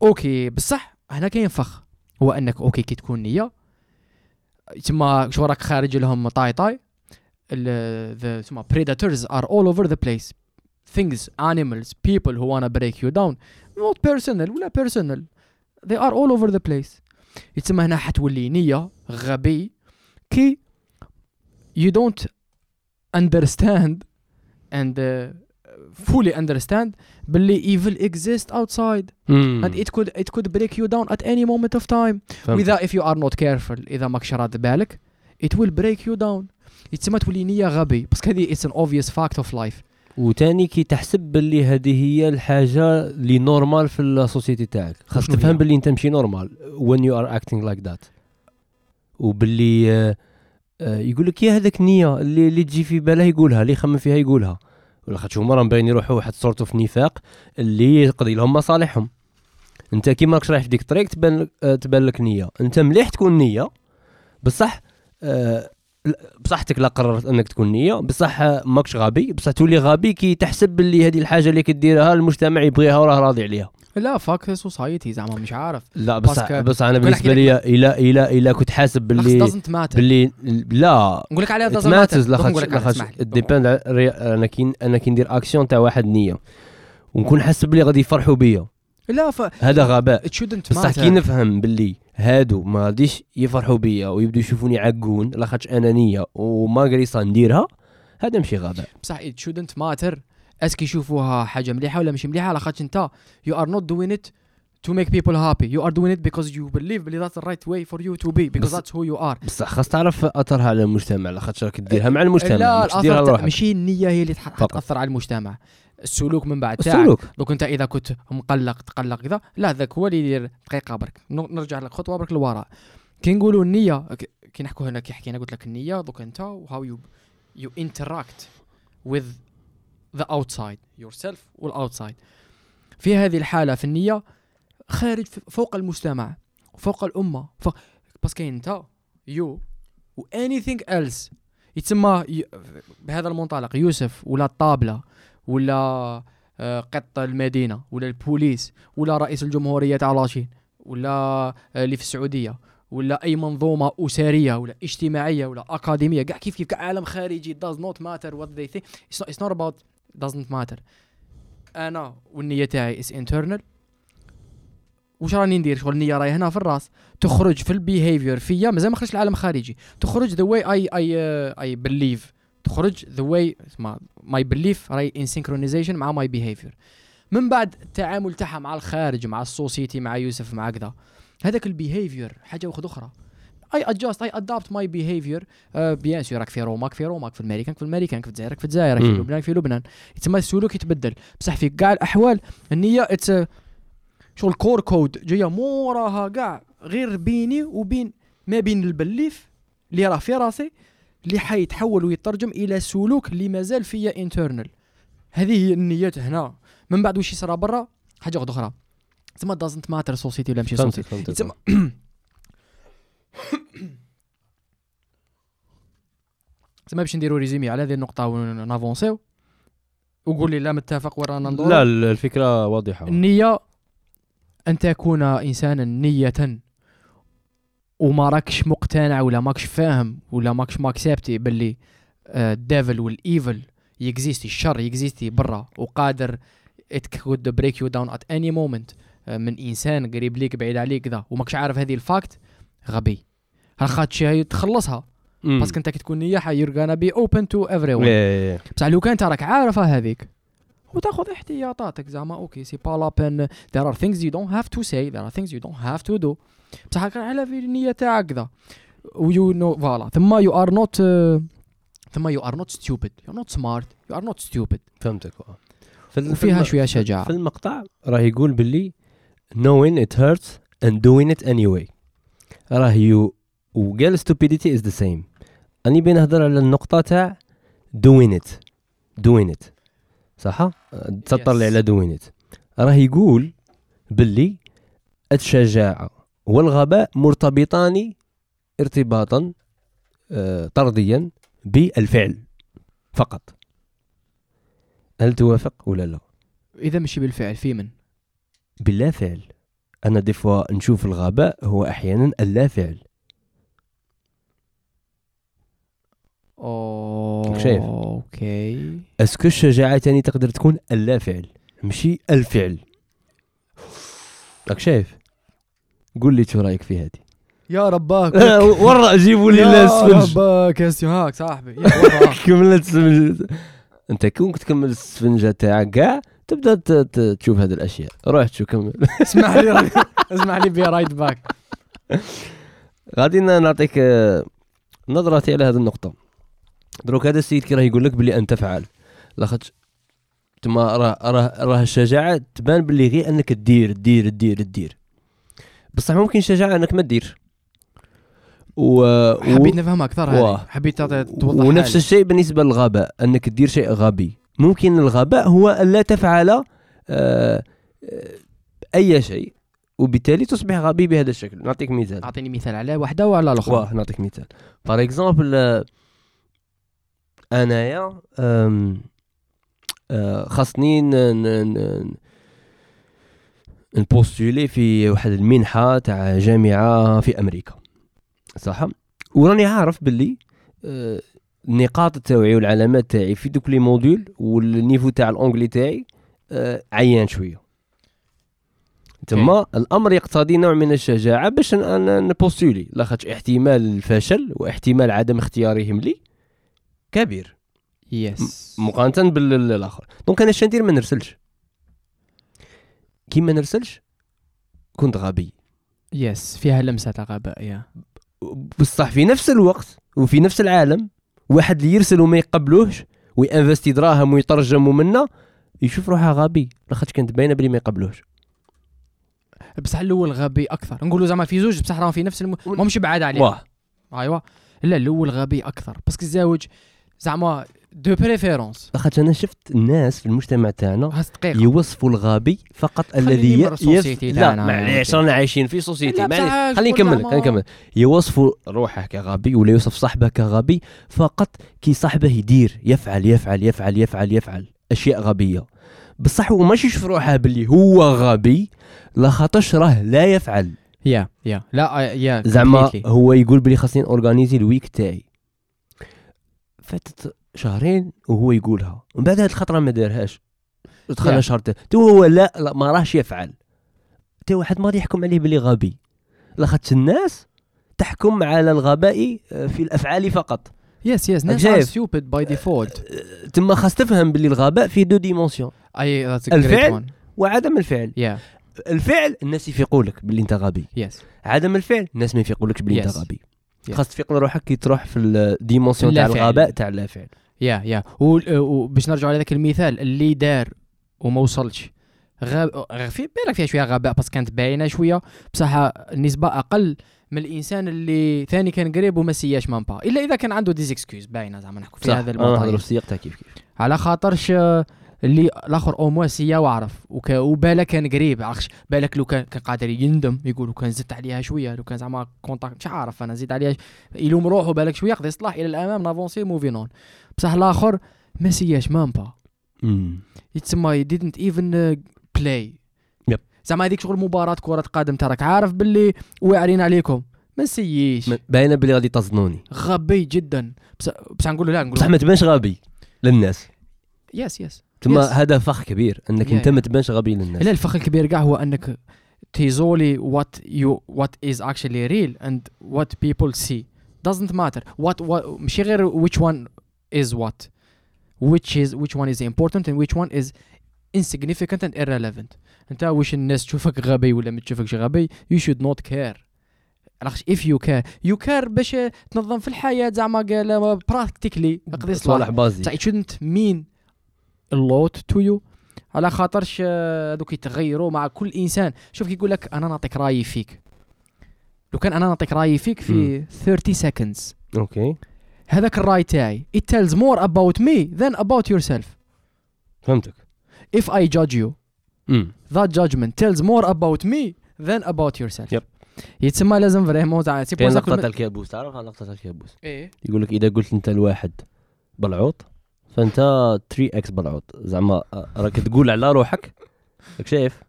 okay بصح هنا كاين فخ هو انك okay كي تكون نية. تما شو راك خارج لهم طاي طاي. تسمى predators are all over the place. things animals people who wanna break you down not personal ولا personal they are all over the place يتسمى هنا حتولي نية غبي كي you don't understand and uh, fully understand باللي evil exists outside مم. and it could it could break you down at any moment of time فهمتك. واذا if you are not careful اذا ماكش راد بالك it will break you down يتسمى تولي نية غبي بس هذه it's an obvious fact of life وتاني كي تحسب باللي هذه هي الحاجة اللي normal في ال société تاعك. خاص شنو هي؟ تفهم باللي انت ماشي normal when you are acting like that. وباللي يقول لك يا هذاك النيه اللي اللي تجي في باله يقولها اللي يخمم فيها يقولها. ولا خاطش هما راهم باين يروحوا واحد صورته في نفاق اللي يقضي لهم مصالحهم. انت كي ماكش رايح في ديك الطريق تبان آه، تبان لك نية. انت مليح تكون نية بصح آه، بصحتك لا قررت أنك تكون نية بصح ماكش غبي بصح تولي غبي كي تحسب باللي هذه الحاجة اللي كديرها المجتمع يبغيها وراه راضي عليها. لا fuck society زعما مش عارف. لا بصح بصح أنا بالنسبة لي إلى إلى إلى كنت حاسب باللي باللي لا. نقول لك عليها doesn't matters matter لا دوك نقول خاطش لك لا عليها، خاطش اسمح لي. dépend أنا كي أنا كي ندير اكسيون تاع واحد نية. ونكون حاسب بلي غادي يفرحوا بيا. لا ف هذا غباء. بصح كي نفهم باللي هادو ما غاديش يفرحوا بيا ويبدو يشوفوني عقون لا خاطش أنا نيه وما قريصه نديرها هذا ماشي غباء بصح it shouldn't matter. أسكي يشوفوها حاجة مليحة ولا مش مليحة على خاطر أنت you are not doing it to make people happy. You are doing it because you believe بلي that's the right way for you to be because that's who you are. بصح خاص تعرف أثرها على المجتمع. لا خاطش راك ديرها مع المجتمع لا مش ديرها لروحك ماشي النية هي اللي. تاثر على المجتمع. السلوك من بعد تاعك السلوك. دوك انت إذا كنت مقلق تقلق كذا لا ذاك هو اللي يدير. دقيقة برك. نرجع لك خطوة برك للوراء. كي نقولوا النية كي نحكوا هنا كي حكينا قلت لك النية دوك انت و how you you interact with the outside yourself وال outside في هذه الحالة في النية خارج فوق المجتمع فوق الأمة فوق كاين أنت you و anything else. يتسمى بهذا المنطلق يوسف ولا الطابلة ولا آه، قط المدينة ولا البوليس ولا رئيس الجمهورية تاع la Chine ولا آه، اللي في السعودية ولا أي منظومة أسرية ولا اجتماعية ولا أكاديمية. كاع كيف كيف عالم خارجي does not matter what they think. It's not, it's not about doesn't matter. أنا والنية تاعي is internal. واش راني ندير؟ شغل النية راهي هنا في الراس. تخرج في ال behavior فيا مازال ما خرجش العالم الخارجي تخرج the way I I I believe تخرج the way my belief راهي in synchronization مع my behavior من بعد التعامل تاعها مع الخارج مع ال société مع يوسف مع كذا. هذاك ال behavior حاجة واحدة أخرى. I adjust I adapt my behavior bien sûr راك في روماك في روماك في الميريكان في الميريكان في الجزائر في الجزائر في. لبنان في لبنان. تسمى السلوك يتبدل. بصح في كاع الأحوال النية it's شغل core code جاية موراها كاع غير بيني وبين ما بين ال belief اللي راه في راسي اللي حيتحول ويترجم إلى سلوك اللي مازال فيا internal هذه هي النيات هنا. من بعد واش يصرى برا؟ حاجة واحدة أخرى. تسمى doesn't matter société ولا ماشي société يتسمى تسمى باش نديرو résumé على هذه النقطة ون avancer و وقول لي لا متفق ورانا ندور. لا ال- الفكرة واضحة. النية أن تكون إنسانا نية وما راكش مقتنع ولا ماكش فاهم ولا ماكش م accepté باللي ال devil وال evil ي exister الشر يكزيستي برا وقادر it could break you down at any moment آه، من إنسان قريب ليك بعيد عليك كذا وماكش عارف هذه ال fact غبي هالخاطش هي تخلصها. parce que أنت كي تكون نية you're gonna be open to everyone إيه. بصح لو كان انت راك عارفها هذيك وتاخذ احتياطاتك. زعما okay c'est pas la peine there are things you don't have to say. There are things you don't have to do. بصح كان على في النية تاعك كذا و you know voilà ثم you are not ثم you are not stupid. you are not smart you are not stupid. فهمتك. في وفيها شوية شجاعة. في المقطع راه يقول باللي knowing it hurts and doing it anyway. راه يو وقال stupidity is the same. أني بين نهضر على النقطة تاع doing it doing it صح؟ أه، Yes. على doing it راه يقول باللي الشجاعة والغباء مرتبطان ارتباطا آه، طرديا بالفعل فقط. هل توافق ولا لا؟ إذا مشي بالفعل في من؟ باللا فعل. أنا des fois نشوف الغباء هو أحيانا اللا فعل. اوه شايف؟ okay. est-ce que الشجاعة تاني تقدر تكون اللا فعل ماشي؟ الفعل. راك شايف؟ قول لي شو رأيك في هذه. يا رباك. ورا جيبوا لي يا السفنج رباك كاستيون هاك صاحبي. يا ورا. كمل السفنج أنت كون تكمل السفنجة تاعك كاع تبدأ تشوف هذه الأشياء. روح شو كمل اسمح لي اسمح لي بي رايت باك غادي نعطيك آه، نظرتي على هذه النقطة. دروك هذا السيد كي راه يقول لك بلي أنت فعال. لاخاطش تما راه راه راه الشجاعة تبان بلي غير أنك دير دير دير دير بصح ممكن الشجاعة أنك ما دير و... حبيت نفهم أكثر واه. حبيت توضح ونفس حالي. الشيء بالنسبة للغباء أنك تدير شيء غبي. ممكن الغباء هو أن لا تفعل آه، آه، أي شيء. وبالتالي تصبح غبي بهذا الشكل. نعطيك مثال. أعطيني مثال على واحدة وعلى الأخرى. نعطيك مثال. par exemple أنايا خاصني ن postuler في واحد المنحة تاع جامعة في أمريكا. صح؟ وراني عارف باللي النقاط تاعي والعلامات تاعي في دوك les modules وال niveau تاع ال anglais تاعي عيان شوية. تما الأمر يقتضي نوع من الشجاعة باش ن postuler. لاخاطش احتمال الفشل واحتمال عدم اختيارهم لي. كبير. yes مقارنة بالآخر. donc أنا اش ندير؟ ما نرسلش. كي ما نرسلش كنت غبي. yes فيها لمسة تاع غباء يا بصح في نفس الوقت وفي نفس العالم واحد اللي يرسل وما يقبلوهش وي investir دراهم ويترجموا منا يشوف روحه غبي لاخاطش كانت باينة بلي ما يقبلوهش. بصح الأول غبي أكثر. نقولوا زعما في زوج بصح راهم في نفس الم... ما مش بعاد عليه واه. أيوا. لا الأول غبي أكثر. parce que الزواج زعما de préférence. لاخاطش أنا شفت الناس في المجتمع تاعنا يوصفوا الغبي فقط الذي من ي- ال société لا معليش رانا عايشين في سوسيتي. لا، معليش. خليني نكمل زعما- خليني نكمل. يوصفوا روحه كغبي ولا يوصف صاحبه كغبي فقط كي صاحبه يدير يفعل يفعل يفعل يفعل يفعل أشياء غبية. بصح هو ماشي يشوف روحه باللي هو غبي لا خاطرش راه لا يفعل. يا يا. لا آه، يا زعما completely. هو يقول بلي خاصني organiser ال week تاعي. فاتت شهرين وهو يقولها. ومن بعد هاد الخطرة ما دارهاش دخل Yeah. شهر تو هو لا, لا ما راهش يفعل. تا واحد ما يحكم عليه بلي غبي. لاخاطش الناس تحكم على الغباء آه، في الأفعال فقط. yes yes ناس؟ are stupid by default تما خاص تفهم بلي الغباء في deux dimensions أي that's الفعل؟ وعدم الفعل. yeah الفعل الناس يفيقوا لك بلي انت غبي. yes عدم الفعل الناس ما يفيقولكش بلي انت Yes. غبي. Yes. خاص تفيق لروحك كي تروح في ال dimension تاع. الغباء تاع اللا فعل yeah yeah وباش نرجعوا على ذاك المثال اللي دار وما وصلش. غاب في بالك فيها شوية غباء بس كانت باينة شوية. بصح النسبة أقل من الإنسان اللي ثاني كان قريب وما سياش même pas إلا إذا كان عنده des excuses باينة زعما نحكوا في هذا أنا نهضروا الموضوع في السياق تاع كيف كيف. على خاطرش آه، اللي الآخر أو موا سيا وعرف وك وبالا كان قريب عرفش؟ بالك لو كان كان قادر يندم يقول لو كان زدت عليها شوية لو كان زعما كونتاكت مش عارف أنا زيد عليها يلوم روحه بالك شوية يقدر يصلح إلى الأمام نافونسي موفي نون بصح الآخر ما سياش مام با. يتسمى didn't even بلاي. زعما هذيك شغل مباراة كرة قدم تراك. عارف باللي واعرين عليكم؟ ما نسييش باينة بلي غادي تصدنوني غبي جدا. بس نقول له لا نقول بصح ما تبانش غبي للناس. yes yes تما هذا فخ كبير إنك yeah, أنت yeah. تبانش غبي للناس. لا الفخ الكبير كاع هو إنك ت isoler what you what is actually real and what people see doesn't matter what ماشي غير which one is what which is which one is important and which one is insignificant and irrelevant أنت واش الناس تشوفك غبي ولا ما تشوفكش غبي؟ you should not care علاش if you care you care باش تنظم في الحياة زعما قال practically اقضي صلاح بازي. that shouldn't mean lot to you. على خاطرش آه، دوك يتغيروا مع كل إنسان. شوف كي يقول لك أنا نعطيك رأيي فيك. لو كان أنا نعطيك رأيي فيك في 30 seconds. أوكي. هذاك الرأي تاعي. It tells more about me than about yourself. فهمتك. If I judge you. امم that judgment tells more about me than about yourself. Yep. يتسمى لازم فريمون تاع سي تاع الكابوس تعرف؟ تاع الكابوس إيه. يقول لك إذا قلت أنت لواحد بلعوط فانت 3 إكس بلعوط زعما راك تقول على روحك راك شايف؟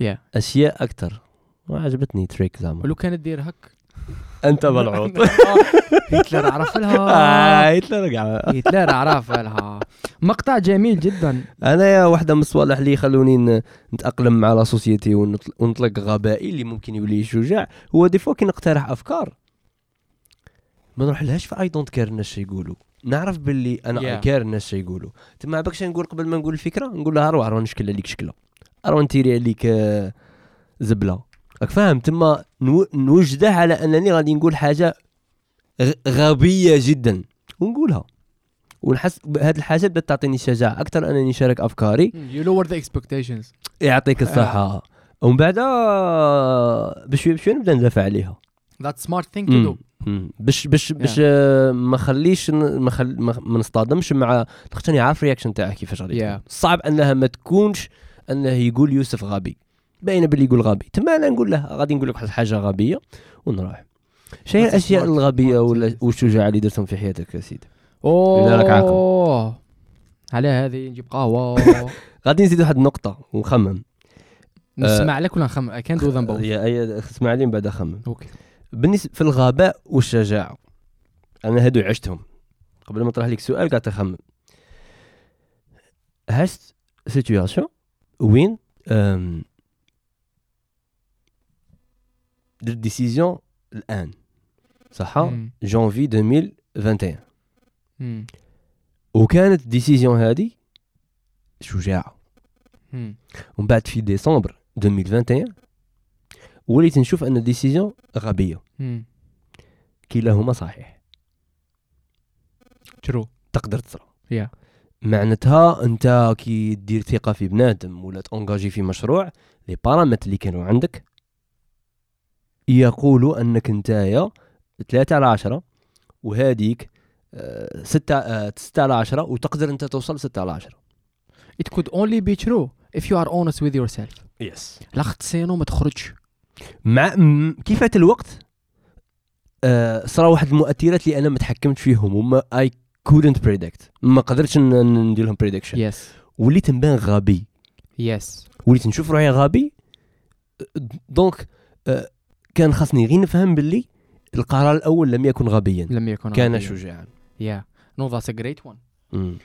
يا أشياء أكثر وعجبتني تريك زعما. ولو كانت دير هك أنت بلعوط هتلر عرف لها. آه، هتلر هتلر عرف لها. مقطع جميل جدا. انايا واحدة من الصوالح اللي يخلوني ن- نتأقلم مع la société ونطل- ونطلق غبائي اللي ممكن يولي شجاع. هو des fois كي نقترح أفكار. ما نروح لهاش في I don't care الناس يقولوا. نعرف باللي أنا Yeah. care الناس يقولوا. تما باكش نقول قبل ما نقول الفكرة؟ نقول لها روح روح نشكل عليك شكلة. روح ن tirer عليك آه، زبلة. راك فاهم؟ تما نو- نوجده على أنني غادي نقول حاجة غبية جدا. ونقولها. ونحس بهذه الحاجة بدات تعطيني الشجاعه أكثر أنني نشارك أفكاري. You lower the expectations. يعطيك الصحة. ومن بعد آه، بشوي بشوي نبدأ ندافع عليها. That's smart thing to مم. باش باش باش آه، ما خليش ما, خل... ما نصطدمش مع تختني عارف الرياكشن تاعها كيفاش غادي Yeah. صعب انها ما تكونش انه يقول يوسف غبي. باينة باللي يقول غبي. تما أنا نقول له غادي نقول لك واحد الحاجة غبية ونروح. شنو هي الأشياء. الغبية ولا. والشجاعه اللي درتهم في حياتك يا سيدي؟ أوه. راك عاقل. على هذه نجيب قهوة. غادي نزيد واحد النقطة ونخمم. نسمع لك ولا نخمم؟ Both. yeah أي- اسمع لي من بعد أخمم. أوكي بالنسبة في الغباء والشجاعة. أنا هادو عشتهم. قبل ما نطرح لك سؤال قاعد تخمم. هاش situation وين درت décision الآن. صح مم. جانفي 2021 مم. وكانت décision هذه شجاعة. ومن بعد في ديسمبر 2021 وليت نشوف أن ال décision غبية. كلاهما صحيح. True. تقدر تصرا Yeah. معناتها أنت كي دير ثقة في بنادم ولا تونجاجي في مشروع les paramètres اللي كانوا عندك يقولوا أنك نتايا 3 على 10 وهذيك 6 6 على 10 وتقدر أنت توصل 6 على 10 it could only be true if you are honest with yourself. yes لا sinon ما تخرجش. مع كيف فات الوقت؟ آه، صرا واحد المؤثرات اللي أنا ما تحكمت فيهم وما I couldn't predict ما قدرتش ندير لهم prediction yes وليت نبان غبي. yes وليت نشوف روحي غبي. donc آه، كان خاصني غير نفهم باللي القرار الأول لم يكن غبيا. لم يكن كان غبياً. شجاعا. Yeah. No that's a great one. مم.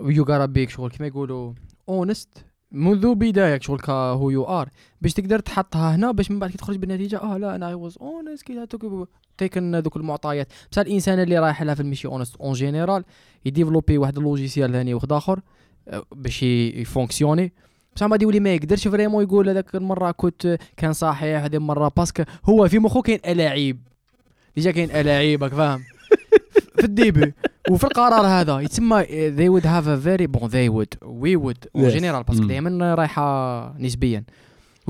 you gotta be شغل كما يقولوا honest. منذ بداية شغل هو you are باش تقدر تحطها هنا باش من بعد كي تخرج بالنتيجة آه لا أنا I was honest كي taken ذوك المعطيات. بصح الإنسان اللي رايح لها في المشي honest en général يديفلوبي واحد اللوجيسيال ثاني واحد آخر آه، باش يفونكسيوني. بصح ما يولي ما يقدرش فريمون يقول هذاك المرة كنت كان صحيح هذه المرة باسكو هو في مخه كاين ألاعيب. ديجا كاين الاعيب راك فاهم؟ في الديبي. وفي القرار هذا يتسمى they would have a very bon they would. we would اون. جينيرال باسكو. دائما رايحة نسبيا.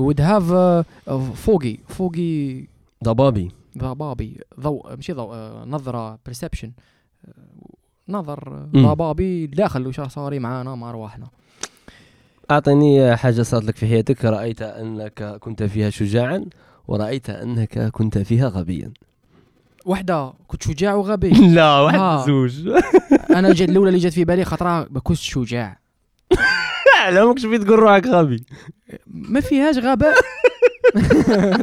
would have فوقي فوقي ضبابي. ضبابي. ضوء ماشي ضوء آه، نظرة perception. آه، نظر Mm. ضبابي داخل وش صاري معانا مع ارواحنا اعطيني حاجة صارت لك في حياتك رأيت أنك كنت فيها شجاعا ورأيت أنك كنت فيها غبيا. وحده كنت شجاع وغبي. لا واحد آه. زوج. أنا جات الأولى اللي جات في بالي خطرة ما كنتش شجاع. لا ماكش في تقول روحك غبي. ما فيهاش غباء.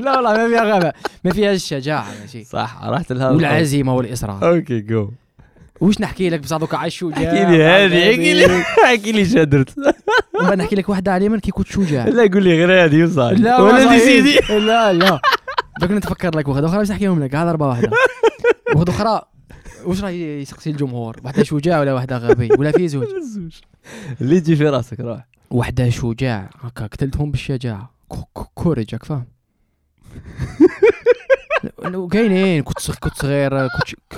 لا والله ما فيها غباء. ما فيهاش شجاعة ماشي. صح رحت لها. والعزيمة والإصرار. أوكي جو واش نحكي لك بصح دوكا عايش شجاع؟ احكي لي هذه احكي لي احكي لي شادرت ومن بعد نحكي لك واحدة على من كي كنت شجاع. لا قول لي غير هذه وصال لا ولا والله دي سيدي. لا لا. دوك نتفكر لك واحدة أخرى باش نحكيهم لك هذا ضربه واحدة. واحدة أخرى واش راه يسقسي الجمهور؟ واحدة شجاع ولا واحدة غبي؟ ولا في زوج؟ اللي تجي في راسك روح. واحدة شجاع هكا قتلتهم بالشجاعة. cou- cou- courage راك فاهم؟ كاينين كنت صغير كنت صغير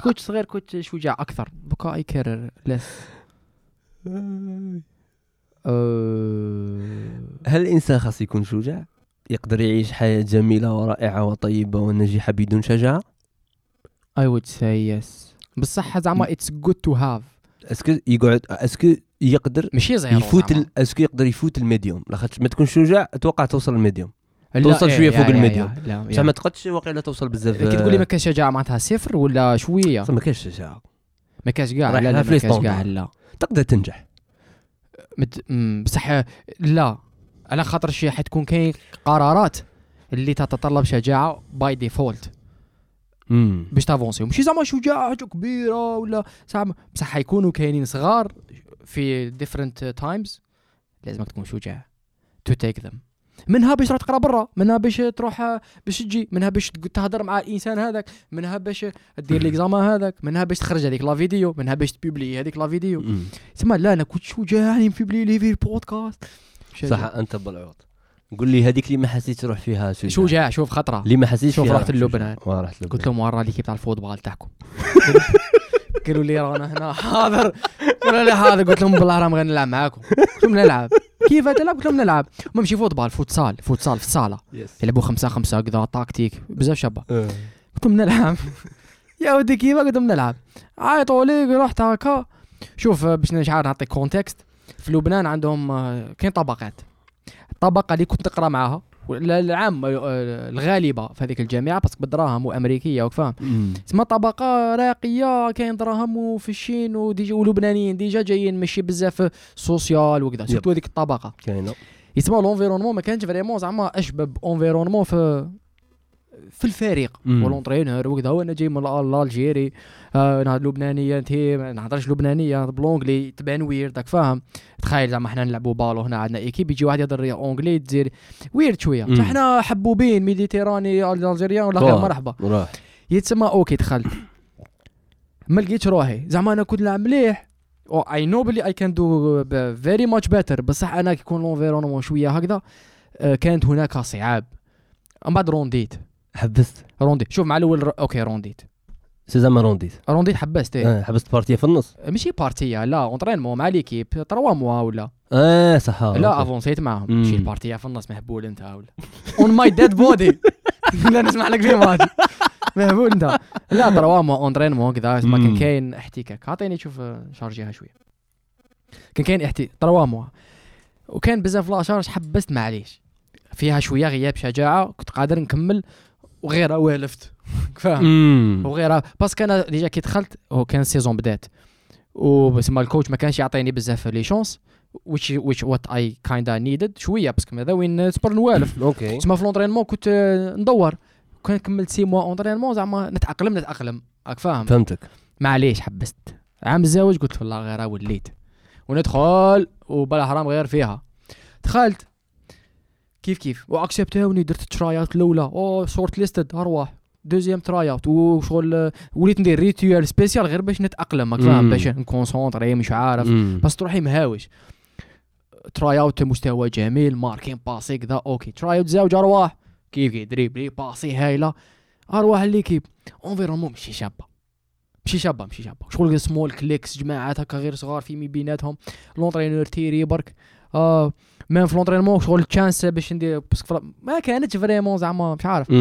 كنت صغير كنت شجاع أكثر. دوكا I care less هل الإنسان خاص يكون شجاع؟ يقدر يعيش حياة جميلة ورائعة وطيبة وناجحه بدون شجاعة؟ I would say yes. بصح زعما it's good to have est-ce que يقعد est-ce que يقدر ماشي zéro يفوت. ال... est-ce que يقدر يفوت ال medium؟ لاخاطش ما تكونش شجاع أتوقع توصل ال medium. توصل يا- فوق ال medium. بصح. ما تقدش واقيلا توصل بزاف كي تقول لي ما كانش شجاعه معناتها صفر ولا شوية؟ ما كاينش شجاعه ما كانش كاع لا لا ما كانش كاع. لا. تقدر تنجح. مت... بصح لا. على خاطر شي حتكون كاين قرارات اللي تتطلب شجاعة by default امم باش ت avancer. ماشي زعما شجاعة كبيرة ولا زعما. بصح حيكونوا كاينين صغار في different times لازمك تكون شجاع to take them منها باش تروح تقرا برا منها باش تروح باش تجي منها باش تهضر مع الإنسان هذاك منها باش دير l'examen هذاك منها باش تخرج هذيك la vidéo منها باش ت publier هذيك la vidéo. تسمى لا أنا كنت شجاع ن publier لي في البودكاست. صح أنت بالعوض قول لي هذيك اللي ما حسيتش روح فيها شجاع شجاع شوف خطرة. اللي ما حسيتش شوف رحت للبنان. رحت للبنان. قلت لهم ورا l'équipe تاع ال football تاعكم قالوا لي رانا هنا. حاضر. قالوا لي حاضر. قلت لهم بالله راه نبغي نلعب معاكم. قلت لهم نلعب. كيف تلعب؟ قلت لهم نلعب. ما ماشي football futsal futsal في الصاله يلعبوا خمسة خمسة كذا tactique. بزاف شابة. آه. قلت لهم نلعب. يا ودي كيف؟ قلت لهم نلعب. عيطوا لي رحت هكا. شوف باش نشعر نعطيك context في لبنان عندهم آه، كاين طبقات. الطبقة اللي كنت نقرأ معاها العام آه، الغالبة في هذيك الجامعة parce que بالدراهم وأمريكية وفاهم أمم. تسمى طبقة راقية كاين دراهم وفي الشين و déjà ولبنانيين déjà جايين ماشي بزاف social وكذا surtout هذيك الطبقة. كاينة. يتسمى l'environnement ما كانش vraiment زعما اشبه ب environnement في في الفريق. مم. و l'entraîneur وكذا. وأنا جاي من l'- l'Algérie آه نهضر لبنانية أنت ما نهضرش لبنانية ب l'anglais تبان weird داك فاهم؟ تخيل زعما حنا نلعبوا بالو هنا عندنا équipe يجي واحد يهضر anglais تزير weird شوية. حنا حبوبين méditerranéens algériens ولا غير. مرحبا. يتسمى okay دخلت. ما لقيتش روحي. زعما أنا كنت نلعب مليح. I know بلي I can do very much better بصح أنا كي يكون l'environnement شوية هكذا آه، كانت هناك صعاب من بعد رونديت حبست. رونديت. شوف مع الأول ر- أوكي رونديت. سي زعما رونديت. رونديت حبست إيه. آه، حبست بارتية في النص. ماشي بارتية لا اونترينمون مع ليكيب 3 موا ولا؟ آه صح. لا. افونسيت معاهم. ماشي البارتيه في النص مهبول أنت ولا اون ماي ديد بودي لا نسمع لك في ماتش مهبول أنت. لا 3 موا اونترينمون كذا ما كان. كاين احتكاك عطيني شوف آه، شارجيها شوية كان كاين احتي 3 موا. وكان بزاف لا شارج حبست معليش. فيها شوية غياب شجاعة كنت قادر نكمل. وغير والفت فاهم. وغيرها باسكو أنا ديجا كي دخلت هو كان السيزون بدات. وبسما الكوتش ما كانش يعطيني بزاف لي شونس which which what I kinda needed شوية باسكو ماذا وين تبر نوالف. أوكي. تسمى في لونترينمون كنت ندور. كان كملت سي موا اونترينمون زعما نتأقلم نتأقلم. راك فاهم؟ فهمتك. معليش حبست. عام الزواج قلت والله غير وليت. وندخل وبلا حرام غير فيها. دخلت. كيف كيف؟ واكسبتاوني درت تراي اوت الأولى. أو شورت ليستد ارواح دوزيام تراي اوت وشغل وليت ندير ريتوال سبيسيال غير باش نتأقلم. راك فاهم. باش نكونسونطري مش عارف. بس تروحي مهاوش. تراي اوت مستوى جميل ماركين باسي كذا أوكي. تراي اوت زوج ارواح كيف؟ كي دريبلي باسي هايلة. ارواح الليكيب اونفيرونمون ماشي شابة. ماشي شابة ماشي شابة. شغل سمول كليكس جماعات هكا غير صغار في مي بيناتهم. لونترينور تيري برك آه ميم في لونترينمون شغل تشانس باش ندير باسكو ما كانتش فريمون زعما مش عارف.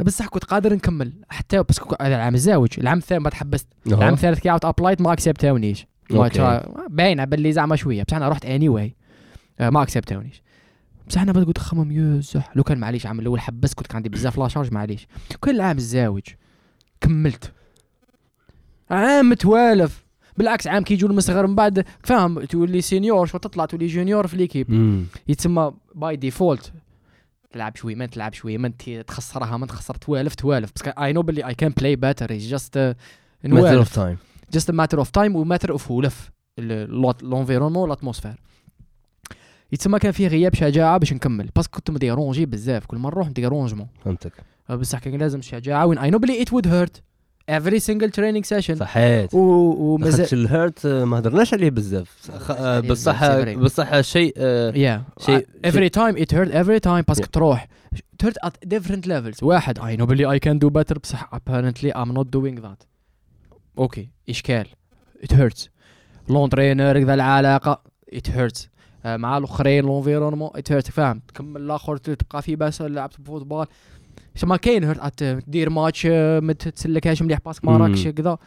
بصح كنت قادر نكمل. حتى باسكو هذا العام الزاوج. العام الثاني ما تحبست. العام الثالث كي عاود ابلايت ما اكسبتاونيش. ترا- باينة باللي زعما شوية. بصح أنا رحت اني واي ما اكسبتاونيش بصح أنا بدأت قلت خمم يزح لو كان معليش العام الأول حبست كنت كان عندي بزاف لا شارج معليش. كل العام الزاوج كملت. عام متوالف. بالعكس عام كي يجوا المصغر من بعد فاهم تولي سينيور شو تطلع تولي جونيور في ليكيب. يتسمى باي ديفولت. تلعب شوي ما تلعب شوي ما تخسرها ما تخسر توالف توالف. بس اي نو بلي اي كان بلاي باتر جاست matter نوالف. of time جاست ماتر اوف تايم وماتر اوف ولف l'environnement l'atmosphère يتسمى كان فيه غياب شجاعة باش نكمل. parce que كنت م dérangé بزاف. كل مرة نروح dérangement فهمتك. بصح كان لازم شجاعة. وين؟ I know بلي it would hurt every single training session صحيت. ومازال خاطش ال hurt آه، ما هدرناش عليه بزاف. بصح. بصح شيء يا شيء- every time it hurt every time parce que. تروح. Hurt at different levels. واحد I know بلي I can do better. بصح apparently I'm not doing that. okay إشكال. It hurts. l'entraîneur كذا العلاقة. It hurts. آه، مع الأخرين l'environnement it hurts. فاهم تكمل الآخر تبقى في بس لعبت football ما كاين hurt دير ماتش آه، ما تسلكهاش مليح parce que ما. راكش كذا.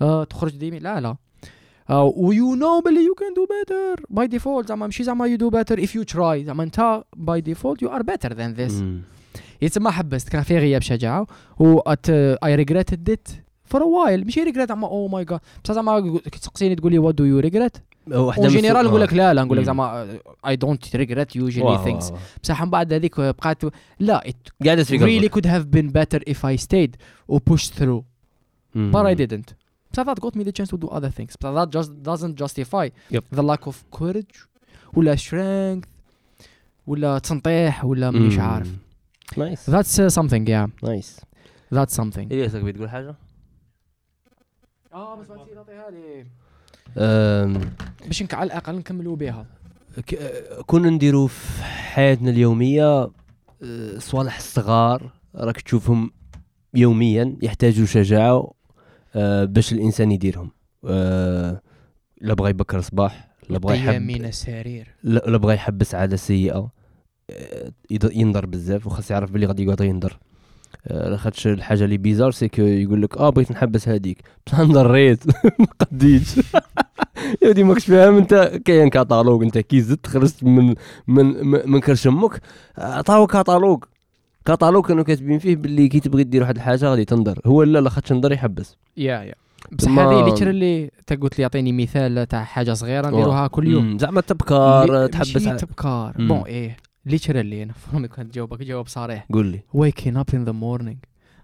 آه، تخرج ديمي. لا لا. و you know بلي you can do better by default زعما ماشي زعما you do better if you try زعما انت by default you are better than this. يتسمى حبست. كان في غياب شجاعة. و I regretted it for a while ماشي regret زعما oh my god بصح زعما تسقسيني تقول لي what do you regret en général نقول لك لا لا نقول لك زعما I don't regret few things بصح من بعد هذيك بقات لا قعدت في really could have been better if I stayed push through but I didn't بصح that got me the chance to do other things بصح that just doesn't justify the lack of courage ولا strength ولا تنطيح ولا مانيش عارف. nice that's something yeah nice that's something إيه تقول حاجة؟ آه ما سمعتش تعطيها لي. باش نك على الاقل نكملوا بها. ك- كنا نديرو في حياتنا اليومية أه، صوالح الصغار راك تشوفهم يوميا يحتاجوا شجاعة أه، باش الإنسان يديرهم. لا بغى يبكر صباح لا بغى يحب من السرير. لا بغى يحبس أه، يض- ينضر بزاف وخاص يعرف بلي غادي يقعد ينضر أه، لاخاطش الحاجة اللي bizarre c'est que يقول لك آه بغيت نحبس هذيك بصح نضريت ما قديتش. يا ودي ماكش فاهم. انت كاين كاتالوج انت كي زدت خرجت من من من كرش أمك عطاو catalogue catalogue كانوا كاتبين فيه باللي كي تبغي دير واحد الحاجة غادي تنضر هو لا لا خاطش نضر يحبس. yeah yeah. بصح هذه اللي ترى اللي تا قلت لي يعطيني مثال تاع حاجة صغيرة نديروها كل يوم. زعما تبكار تحبس تبكار. bon إيه. اللي أنا فهمك كنت جاوبك جواب صريح. قول لي. Waking up in the morning.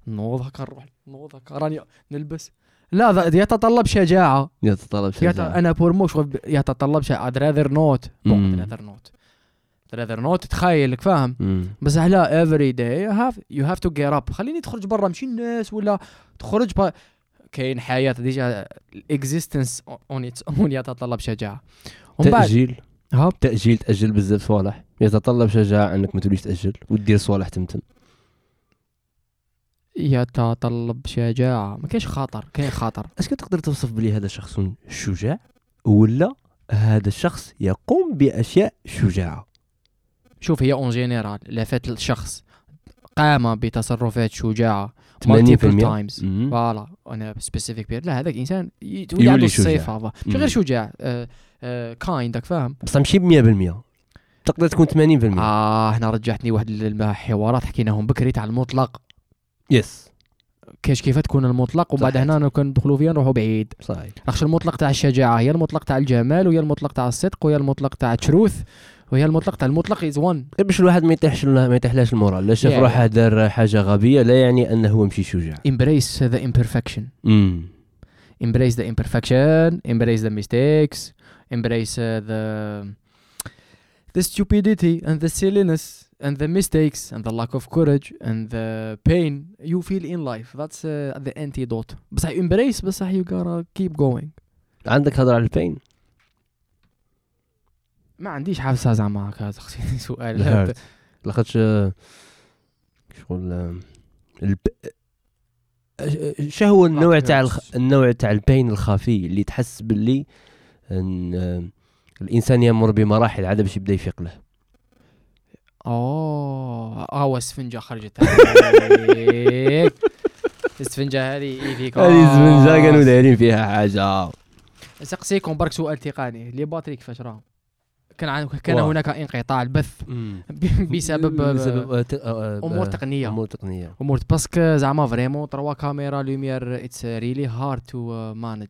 نوض هكا نروح نوض هكا راني نلبس. لا ذا- يتطلب شجاعة. يتطلب يت... شجاعة. أنا pour moi شغل يتطلب شيء I'd rather not. bon مم. I'd rather not. I'd rather not. تخيل فاهم. بس every day you have you have to get up. خليني تخرج برا. مشي الناس ولا تخرج با... كاين حياة déjà ال existence on its own يتطلب شجاعة. تأجيل. ها تأجيل تاجل بزاف صوالح يتطلب شجاعة إنك ما توليش تأجل ودير صوالح تمتم يتطلب شجاعة. ما كاينش خطر كاين خطر est-ce que تقدر توصف بلي هذا شخص شجاع ولا هذا الشخص يقوم بأشياء شجاعة؟ شوف هي en général لا فات الشخص قام بتصرفات شجاعة 80% multiple times. مم. voilà أنا spécifique لا هذاك إنسان يولي عنده. مش مم. غير شجاع kind راك فاهم؟ بصح ماشي ب 100% تقدر تكون 80% آه هنا رجعتني واحد الحوارات حكيناهم بكري تاع المطلق. yes كاش كيف تكون المطلق؟ وبعد صحيح. هنا كندخلوا فيها نروحوا بعيد. صحيح. راكش المطلق تاع الشجاعة هي المطلق تاع الجمال وهي المطلق تاع الصدق وهي المطلق تاع ال truth وهي المطلق تاع المطلق از وان غير باش الواحد ما يطيحش ما يطيحلاش المورال. لا شاف روحه. دار حاجة غبية لا يعني أنه هو مشي شجاع the imperfection. امم embrace the imperfection embrace the mistakes embrace uh, the stupidity and the silliness and the mistakes and the lack of courage and the pain you feel in life that's uh, the antidote بصح embrace بصح you gotta keep going عندك هضره على البين ما عنديش حافظها زعما هكا تخصيني سؤال. لاخاطش آه، شغل آه،. آه، شو هو النوع تاع الخ... النوع تاع البين الخفي اللي تحس باللي ان آه، الإنسان يمر بمراحل عاد باش يبدأ يفيق له. أوه آه السفنجة خرجت عليك السفنجة هذه avec هذه السفنجة كانوا دايرين فيها حاجة. سقسيكم برك سؤال تقني لي batteries كيفاش راهم كان عن- كان واه. هناك انقطاع البث. بسبب بسبب آه، آه، آه، أمور تقنية. أمور تقنية. أمور parce que زعما vraiment trois caméras lumière it's really hard to manage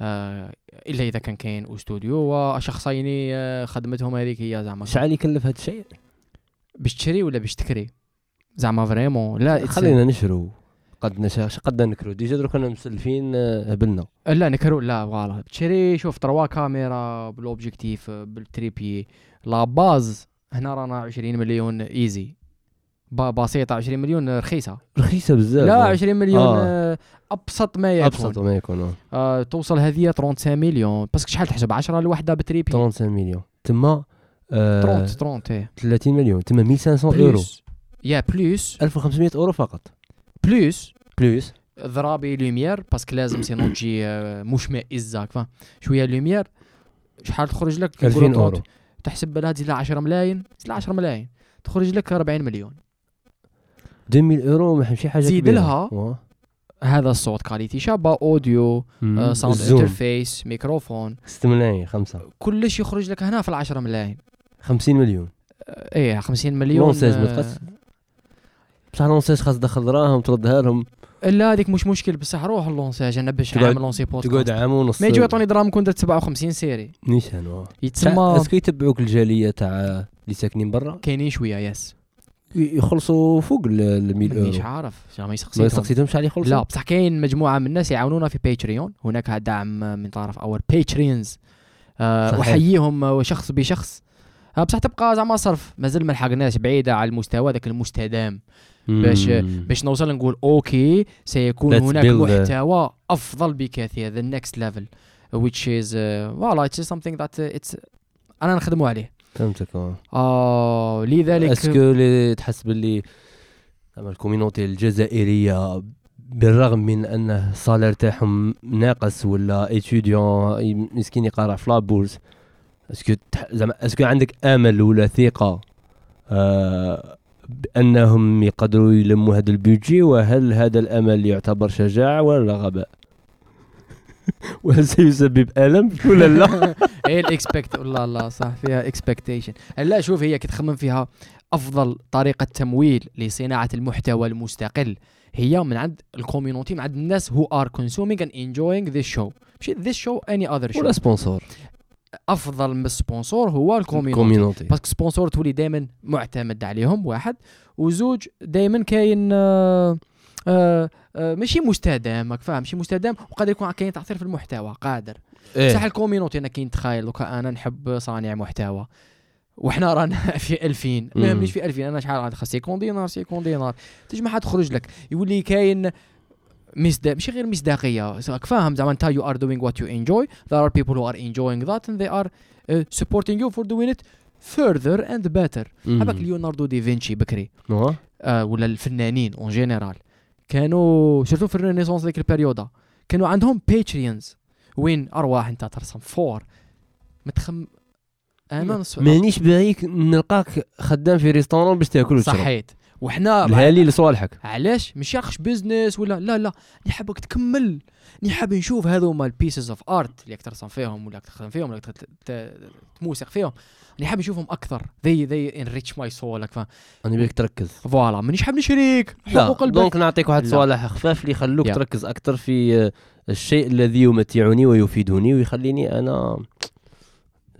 إلا إذا كان كاين أستوديو وشخصين آه، خدمتهم هذيك هي زعما شحال يكلف هذا الشيء؟ باش تشري ولا باش تكري؟ زعما vraiment لا خلينا نشرو. قد نشا قد نكرو. déjà درك أنا مسلفين آه، هبلنا. لا نكرو. لا voilà. تشري شوف trois caméras بال objectif بال trépied. لا base هنا رانا 20 مليون easy با بسيطة 20 مليون رخيصة. رخيصة بزاف. لا آه. 20 مليون آه. آه. أبسط ما يكون. أبسط ما يكون آه. آه توصل هذه 35 مليون. parce que شحال تحسب؟ 10 الوحدة ب trépied. 35 مليون. تما آه 30 30 إيه. 30 مليون. تما 1500 اورو plus. yeah plus. 1500 إورو فقط. plus. plus. ضرابي lumière parce que لازم sinon تجي آه، مشمئزة كفا. شوية lumière. شحال تخرج لك؟ 2000 نقولوا إورو. تحسب لها تزيد لها 10 ملايين تزيد لها 10 ملايين. تخرج لك 40 مليون. 2000 اورو ما ماشي حاجة زيد. لها. هذا الصوت qualité شابة audio. آه، sound. interface microphone. 6 ملايين 5 كلش يخرج لك هنا في العشرة ملايين. 50 مليون. آه، إيه 50 مليون لونساج آه، ما تقص بصح لونساج خاص تدخل دراهم تردها لهم لا هذيك مش مشكل بصح روح اللونساج أنا باش عامل lancer podcast تقعد عام ونص. ما يجوا يعطوني دراهم كون درت 57 série. نيشان يتسمى est-ce que يتبعوك الجالية تاع اللي ساكنين برا؟ كاينين شوية yes يخلصوا فوق ال 100 مانيش اورو عارف. زعما ما يسقسيتهم يستقسيتهمش شحال يخلصوا. لا بصح كاين مجموعة من الناس يعاونونا في Patreon هناك دعم من طرف our patrons آه. احييهم آه، شخص بشخص. آه بصح تبقى زعما صرف. مازال ما لحقناش بعيدة على المستوى ذاك المستدام. باش- مم. باش نوصل نقول okay سيكون هناك محتوى أفضل بكثير the next level. Which is uh, voilà it's something that uh, it's رانا نخدموا عليه. فهمتك آه. آه لذلك est-ce que اللي تحس باللي زعما ال community الجزائرية بالرغم من أن ال salaire تاعهم ناقص ولا étudiant مسكين يقرأ في la bourse est-ce que زعما est-ce que عندك آمل ولا ثقة آه بأنهم يقدروا يلموا هذا البيجي وهل هذا الآمل يعتبر شجاعة ولا غباء؟ وهل سيسبب ألم؟ ولا لا؟ هي ال expect لا لا صح فيها expectation لا شوف هي كي تخمم فيها أفضل طريقة تمويل لصناعة المحتوى المستقل. هي من عند ال community من عند الناس who are consuming and enjoying this show. مش this show any other show. ولا sponsor أفضل من ال sponsor هو ال community. parce que sponsor تولي دائما معتمد عليهم واحد. وزوج دائما كاين آه ماشي مستدام راك فاهم؟ ماشي مستدام وقادر يكون كاين تاثير في المحتوى قادر. إيه. صح ال community أنا كي نتخيل دوكا أنا نحب صانع محتوى. وحنا رانا في 2000 ما. يهمنيش في 2000 أنا شحال غادي 50 دينار 50 دينار تجمع تخرج لك. يولي كاين مصداق ماشي غير مصداقية. راك فاهم؟ زعما انت are doing what you enjoy. There are people who are enjoying that and they are uh, supporting you for doing it further and better. مم. هكاك ليوناردو ديفينشي بكري. واه. آه ولا الفنانين en général كانوا surtout في ال Renaissance ديك البريودا. كانوا عندهم patrons وين؟ أرواح أنت ترسم. فور متخم أنا نص- مانيش باغيك نلقاك خدام في restaurant باش تاكل وتشرب. صحيت. وحنا الهالي لصوالحك علاش؟ مش ياخش business ولا لا لا. نحبك تكمل. نحب نشوف هذوما ال pieces of art اللي راك ترسم فيهم ولا تخدم فيهم ولا راك ت- ت- تموسيق فيهم. نحب نشوفهم أكثر. They enrich my soul. راك فاهم أنا بيك تركز. voilà. مانيش حاب نشريك. حقوق البث donc نعطيك واحد. صوالح خفاف اللي يخلوك. تركز أكثر في الشيء الذي يمتعني ويفيدني ويخليني أنا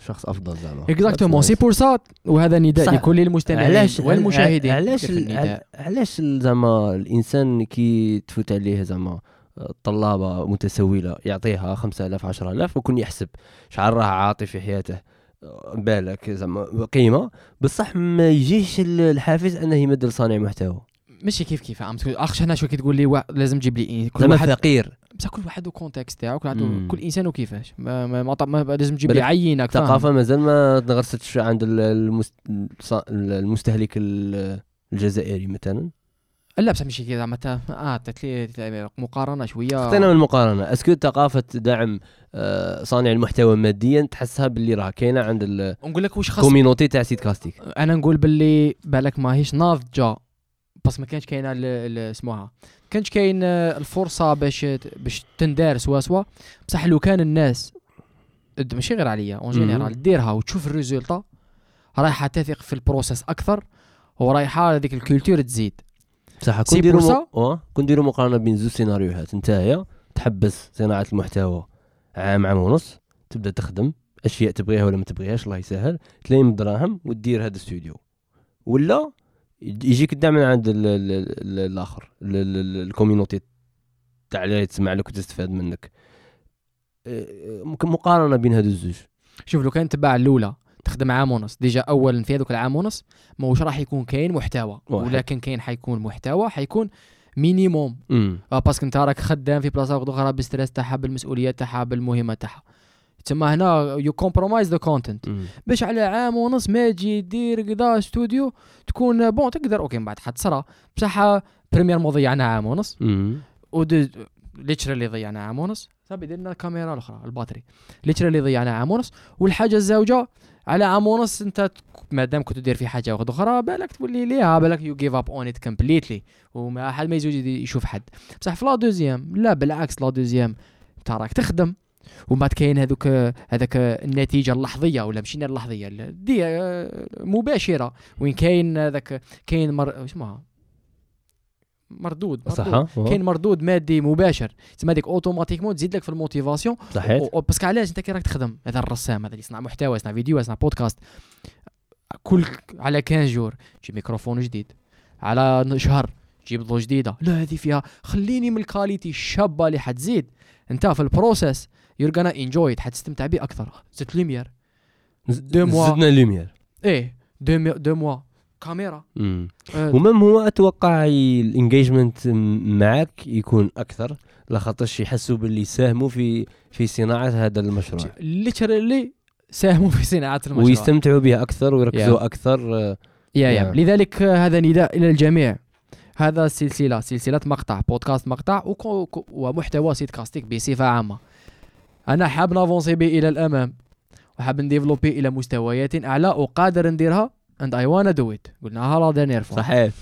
شخص أفضل زعما. exactement c'est. pour ça وهذا نداء. لكل المستمعين علاش والمشاهدين. علاش علاش زعما الإنسان كي تفوت عليه زعما طلابة متسولة يعطيها 5000 10000 وكون يحسب شحال راه عاطي في حياته؟ بالك زعما قيمة. بصح ما يجيش ال- الحافز أنه يمد لصانع محتوى. ماشي كيف كيف عم اخش هنا شو كي تقول لي وا- لازم تجيب لي إيه، كل زعما واحد فقير. بصح كل واحد وكونتكست تاعو كل واحد. كل إنسان وكيفاش. ما, ما, ما, ما لازم تجيب لي عينك؟ الثقافة مازال ما تنغرستش عند المستهلك ال- الجزائري مثلا؟ لا بصح ماشي كذا تا- آه مقارنة شوية. خطينا من المقارنه اسكو ثقافة دعم آه، صانع المحتوى ماديا تحسها باللي راه كاينة عند نقول لك واش خاص الكوميونيتي تاع سيد كاستيك. أنا نقول باللي بالك ماهيش ناضجة بس ما كانش كاينة اسموها كانش كاين الفرصة باش باش تندار سوا سوا بصح لو كان الناس ماشي غير عليا اون. جينيرال ديرها وتشوف الريزولتا رايحة تثق في البروسيس أكثر ورايحة هذيك الكولتور تزيد. صح سي كون ديروا بور م... كون ديروا مقارنة بين زوج سيناريوهات نتايا تحبس صناعة المحتوى عام عام ونص تبدأ تخدم أشياء تبغيها ولا ما تبغيهاش الله يسهل تلين الدراهم وتدير هذا الاستوديو ولا يجيك الدعم من عند ال- ال- ال- الآخر ال- ال- ال- ال community تاع اللي تسمع لك وتستفاد منك. آه، ممكن مقارنة بين هذو الزوج. شوف لو كان تبع الأولى تخدم عام ونص déjà اولا في هذوك العام ونص ماهوش راح يكون كاين محتوى؟ واحد. ولكن كاين حيكون محتوى حيكون minimum آه parce que انت راك خدام في بلاصة أخرى بال stress تاعها بالمسؤوليات تاعها بالمهمة تاعها. تسمى هنا you compromise the content باش على عام ونص ما تجي دير كذا استوديو تكون bon تقدر okay من بعد حتصرى بصح premièrement ضيعنا عام ونص. امم ود literally ضيعنا عام ونص. صافي درنا الكاميرا الأخرى ال batterie. literally ضيعنا عام ونص. والحاجة الزوجة على عام ونص أنت تك- مادام كنت دير في حاجة واحدة أخرى بالك تولي ليها بالك you give up on it completely وما حد ما يزوج يشوف حد. بصح في la deuxième لا بالعكس la deuxième. انت راك تخدم. ومن بعد كاين هذوك هذاك النتيجة اللحظية ولا ماشي اللحظية ال- دي آه، مباشرة. وين كاين هذاك كاين مر... اسمها؟ مردود صح مردود. ها؟ كاين مردود مادي مباشر. تسمى هذيك automatiquement تزيد لك في ال motivation. و- parce que علاش انت كي راك تخدم؟ هذا الرسام هذا اللي يصنع محتوى يصنع فيديو يصنع بودكاست. كل على 15 jours. تجيب ميكروفون جديد. على شهر. تجيب ضو جديدة. لا هذه فيها خليني من ال qualité الشابة اللي حتزيد. انت في ال process you're gonna enjoy حتستمتع به أكثر. زدت lumière deux mois. زدنا lumière إيه. دو, دو موا كاميرا. آه، و même هو أتوقع ال engagement معك يكون أكثر لخاطرش يحسوا باللي ساهموا في في صناعة هذا المشروع. literally ساهموا في صناعة المشروع. ويستمتعوا به أكثر ويركزوا أكثر آه، yeah yeah Yeah. لذلك آه، هذا نداء إلى الجميع. هذا سلسلة سلسلة مقطع بودكاست مقطع ومحتوى سيدكاستيك بصفة عامة. أنا حاب نافونسي به إلى الأمام وحاب نديفلوبي إلى مستويات أعلى وقادر نديرها and I wanna do it. قلناها la dernière fois صحيح.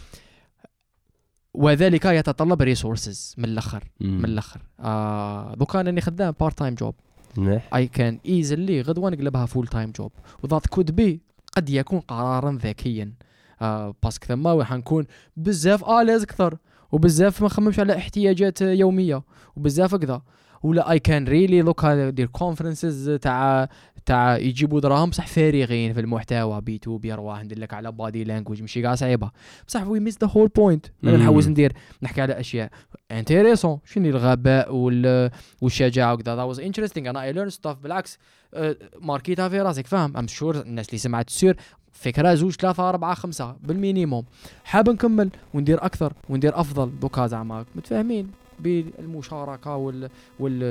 وذلك يتطلب resources من الآخر. من الآخر. آه دوكا راني خدام part time job I can easily غدوه نقلبها full time job و that could be قد يكون قرارا ذكيا. آه parce que ثما وين حنكون بزاف à l'aise أكثر وبزاف ما نخممش على احتياجات يومية وبزاف هكذا ولا I can really لوكا دير conferences تاع تاع يجيبوا دراهم بصح فارغين في المحتوى B2B ارواح ندير لك على body language ماشي كاع صعيبة. بصح we miss the whole point أنا. نحوس ندير نحكي على أشياء انتريسون شنو الغباء وال والشجاعة وكذا. ذا واز انتريستينغ أنا اي ليرن ستاف بالعكس آه، ماركيتها في راسك فاهم؟ ام شور الناس اللي سمعت السير فكرة زوج ثلاثة أربعة خمسة بالمينيموم حاب نكمل وندير أكثر وندير أفضل. دوكا زعما متفاهمين؟ بالمشاركة وال وال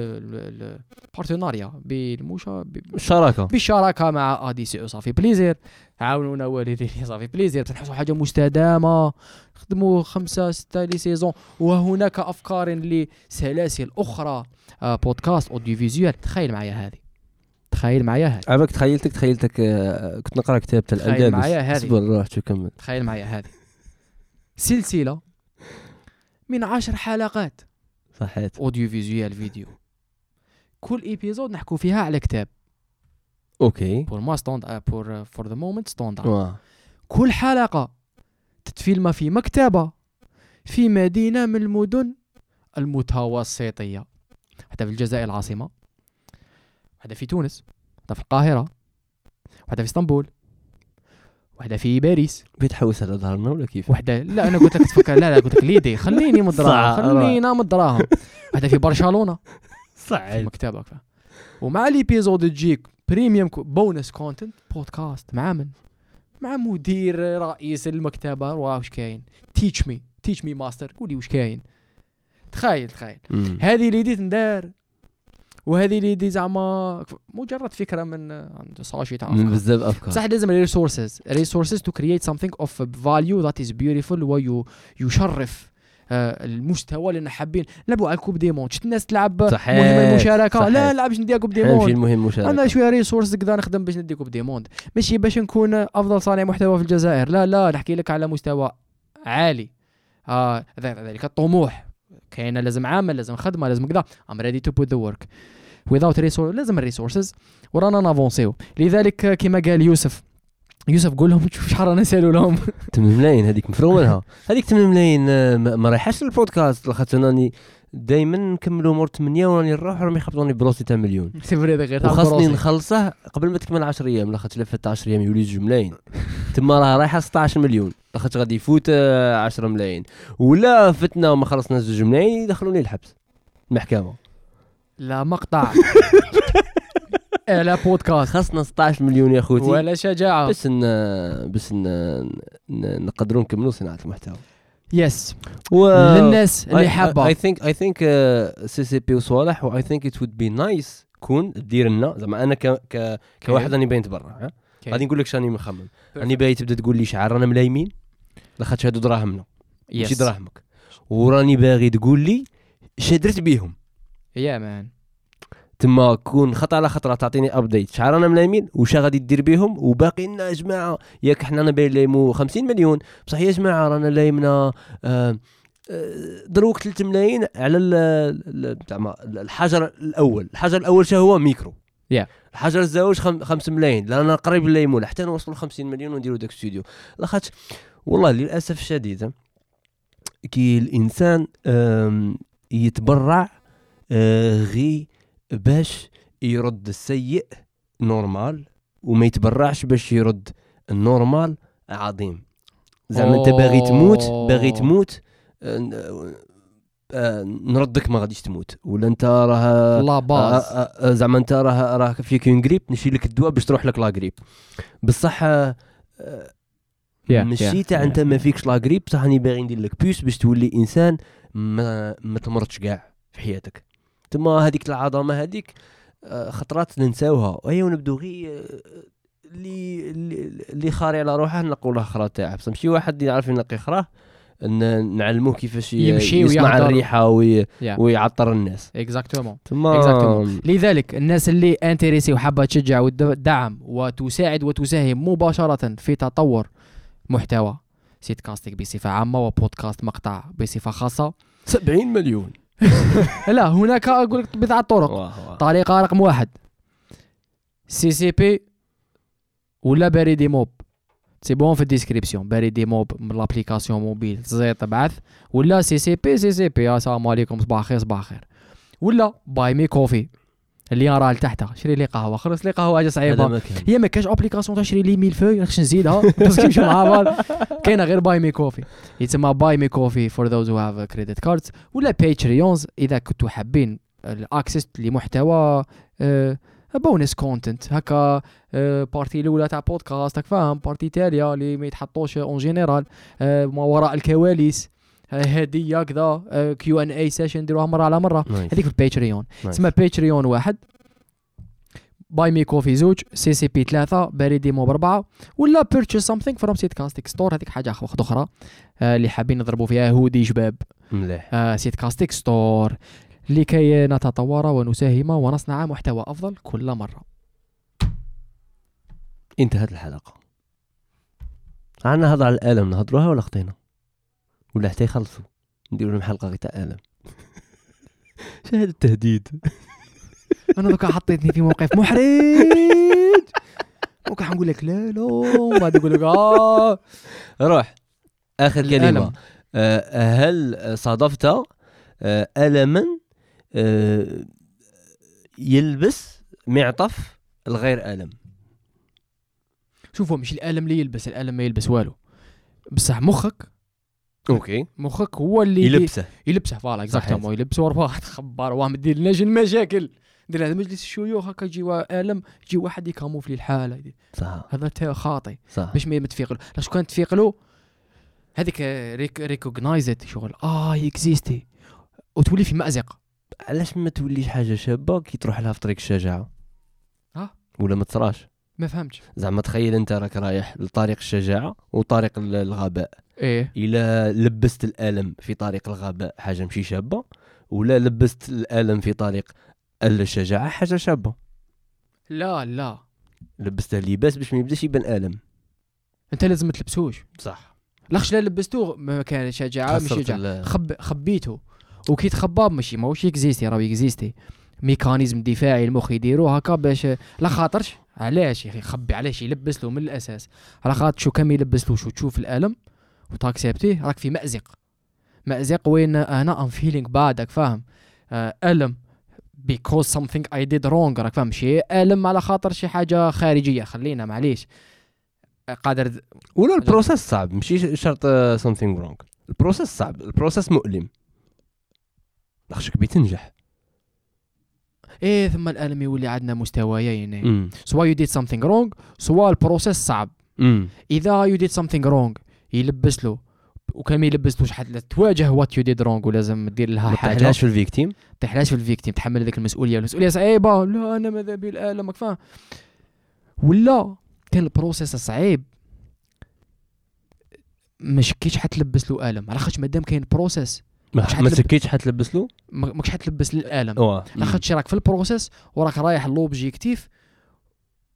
البارتناريا بالمشا ب- الشراكة. بالشراكة مع ادي سي أو صافي بليزير. عاونونا والديني صافي بليزير. تنحسوا حاجة مستدامة. خدموا خمسة ستة les saisons. وهناك أفكار لسلاسل أخرى. آه بودكاست audiovisuel تخيل معايا هذه. تخيل معايا هذه. عباك تخيلتك تخيلتك آه، كنت نقرأ كتاب تاع تخيل الأندلس. معايا هذه. أصبر روح كمل. تخيل معايا هذه. سلسلة من عشر حلقات. صحيت. audiovisuel vidéo كل épisode نحكوا فيها على كتاب. okay. pour ma ستوند pour for the moment واه. كل حلقة تتفيلم في مكتبة في مدينة من المدن المتوسطية. واحدة في الجزائر العاصمة. واحدة في تونس. واحدة في القاهرة. واحدة في إسطنبول. واحدة في باريس. بيتحوس على ظهرنا ولا كيف؟ واحدة لا أنا قلت لك تفكر لا لا قلت لك l'idée. خليني من الدراهم صح، خلينا من الدراهم واحدة في برشلونة. في صحيح مكتبة أكثر. ومع ال épisode تجيك premium bonus content بودكاست مع من؟ مع مدير رئيس المكتبة واش كاين؟ teach me teach me master قولي واش كاين. تخيل تخيل. هذه l'idée تندار وهذه l'idée زعما مجرد فكرة من عند ساشي تاع من أفكار. بزاف أفكار. بصح لازم resources resources to create something of value that is beautiful ويشرف المستوى اللي حابين. نلعبوا على ال coupe du monde شفت الناس تلعب صحيح مهم المشاركة؟ صحيح. لا لا باش نديها coupe نمشي du monde المهم مشاركة. أنا شوية ressource كذا نخدم باش ندي coupe du monde ماشي باش نكون أفضل صانع محتوى في الجزائر. لا لا نحكي لك على مستوى عالي. آه ذلك الطموح. كاين لازم عمل لازم خدمه لازم كذا. ام ريدي تو بوت ذا ورك without resource لازم الريسورسز ورانا نافونسيو لذلك كما قال يوسف يوسف قول لهم شوف شحال رانا نسالوا لهم. 8 ملايين هذيك مفرومنها هذيك 8 ملايين آه، ما ما رايحاش للبودكاست لاخاطش راني دائما نكملوا امور 8 وراني نروح راهم يخبطوني بروسي تاع مليون. سي فري غير تاع وخاصني. نخلصه قبل ما تكمل 10 أيام لاخاطش الا فات 10 أيام يولي 2 ملايين. تما راه رايحة 16 مليون. لاخاطش غادي يفوت آه، 10 ملايين. ولا فتنا وما خلصناش 2 ملايين يدخلوني الحبس. المحكمة. لا مقطع. لا بودكاست خاصنا 16 مليون يا خوتي. ولا شجاعة. بس ن... بس. ن... نقدروا نكملوا صناعة المحتوى. yes و... للناس اللي حابة. I think I think CCP وصالح و I think it would be nice كون دير لنا زعما أنا ك... ك... كواحد راني باين تبرع؟ غادي نقول لك شاني مخمم. راني باغي تبدا تقول لي شحال رانا ملايمين؟ لاخاطش هادو دراهمنا ماشي دراهمك. وراني باغي تقول لي اش درت بيهم. يا man تما كون خطره على خطره تعطيني update شحال رانا ملايمين وش غادي دير بهم؟ وباقي لنا يا جماعة ياك حنا باين لايمو 50 مليون. بصح يا جماعة رانا لايمنا آه، آه، دروك 3 ملايين على الحجر الأول. الحجر الأول شنو هو؟ micro. Yeah. الحجر الزوج 5 ملايين. لأن قريب نلايمو حتى نوصلوا 50 مليون ونديروا داك الاستوديو لاخاطش والله للأسف الشديد كي الإنسان يتبرع آه، غي باش يرد السيء normal وما يتبرعش باش يرد ال normal عظيم. زعما انت باغي تموت باغي. تموت آه، آه، نردك ما غاديش تموت. ولا انت راه لا آه، باز. زعما انت راه راه فيك اون غريب نشيل لك الدواء باش تروح لك لا غريب بصح ماشي تاع. انت ما فيكش لا غريب بصح راني باغي ندير لك بيوس باش تولي إنسان ما ما تمرضش كاع في حياتك. تما هذيك العظمة هذيك آه، خطرات ننساوها وهي ونبدو غي آه، اللي اللي- اللي خاري على روحه نقول له خرا تاعه بصح ماشي واحد يعرف ينقي خراه نعلموه كيفاش يمشي ويهدر. الريحة oui Yeah. ويعطر الناس exactement تما Exactement. لذلك الناس اللي intéressés وحابة تشجع وتدعم وتساعد وتساهم مباشرة في تطور محتوى سيت كاستيك بصفة عامة وبودكاست مقطع بصفة خاصة 70 مليون لا هناك أقول لك بضعه طرق. طريقة رقم واحد. CCP ولا بريدي موب c'est bon في ال description بريدي موب من l'application mobile زيت بعث. ولا سي سي بي سي سي بي السلام عليكم صباح الخير صباح الخير. ولا Buy Me a Coffee اللي راه لتحتها. شري لي قهوة. خلص لي قهوة حاجة صعيبه هي ما كاش application تشري لي ميل فوي نخش نزيدها. بس كيمشي مع بعض كاينة غير Buy Me a Coffee يتسمى Buy Me a Coffee for those who have credit cards ولا Patreons إذا كنتوا حابين ال access لمحتوى آه، bonus content هكا آه، partie الأولى تاع بودكاست فاهم؟ partie تالية اللي ما يتحطوش en général ما وراء الكواليس. آه، هديه كذا Q&A session نديروها مرة على مرة. هذيك في ال Patreon. تسمى Patreon واحد. Buy Me a Coffee زوج CCP ثلاثة بريدي موب أربعة ولا purchase something from سيت كاستيك store هذيك حاجة واحدة أخرى آه اللي حابين نضربوا فيها هودي شباب. مليح. آه site كاستيك ستور لكي نتطور ونساهم ونصنع محتوى أفضل كل مرة. انتهت الحلقة. عنا نهضر على الألم نهضروها ولا خطينا؟ ولا حتى يخلصوا. نديروا لهم حلقة غير تاع الم شاهد التهديد. أنا دوكا حطيتني في موقف محرج. دوكا حنقول لك لا لا وبعد يقول لك آه. روح. آخر الألم. كلمة. آه، هل صادفت آه، الما آه، يلبس معطف الغير الم شوفوا مش الألم اللي يلبس الألم ما يلبس والو. بصح مخك OK. مخك هو اللي يلبسه. يلبسه. voilà صحيح. exactement يلبسه وراه تخبر واه دير لنا جن مشاكل. دير هذا مجلس الشيوخ هكا يجي الم يجي واحد ي camoufler الحالة. صح هذا تا خاطي صح باش ما تفيق له لأش كان تفيق له هذيك rec- recognize it شغل. آه اكزيستي وتولي في مازق علاش ما توليش حاجة شابة؟ كي تروح لها في طريق الشجاعة. آه. ولا ما تصراش. ما فهمتش. زعما تخيل انت راك رايح لطريق الشجاعة وطريق ال- الغباء إيه. إلا لبست الألم في طريق الغباء حاجة ماشي شابة ولا لبست الألم في طريق الشجاعة حاجة شابة. لا لا. لبسته لباس باش ما يبداش يبان ألم. أنت لازم تلبسوش. صح. لاخش لا لبستوه ما كان شجاعة مش شجاعة. خب خبيته. وكي تخبى ماشي ماهوش exister راه exister mécanisme دفاعي المخ يديروه هكا باش لا خاطرش. علاش يا أخي؟ خبي علاش يلبس له من الأساس. على خاطر شو كم يلبس له شو تشوف الألم وت accepter ه راك في مأزق. مأزق وين؟ أنا I'm feeling bad راك فاهم؟ آه ألم. Because something I did wrong راك فاهم؟ شي ألم على خاطر شي حاجة خارجية. خلينا معليش. آه، قادر ولا ال process صعب ماشي شرط something wrong ال process صعب ال process مؤلم. خشك بتنجح. إيه ثم الألم يولي عندنا مستويين. سواء you did something wrong? سواء ال process صعب. امم إذا you did something wrong يلبس له. وكان ما يلبسلوش حد تواجه what you did wrong ولازم دير لها ما حاجة. تحلاش في ال victim؟ تحلاش في ال victim تحمل هذيك المسؤولية. المسؤولية صعيبة. لا أنا ماذا بي؟ الالم راك فاهم ولا كان ال process صعيب. مش كيش حتلبس له آلم. على خاطر مادام كاين process ما, سكيتش حتلبس له؟ ما- ماكش حتلبس للآلم. لاخاطش راك في ال process وراك رايح l'objectif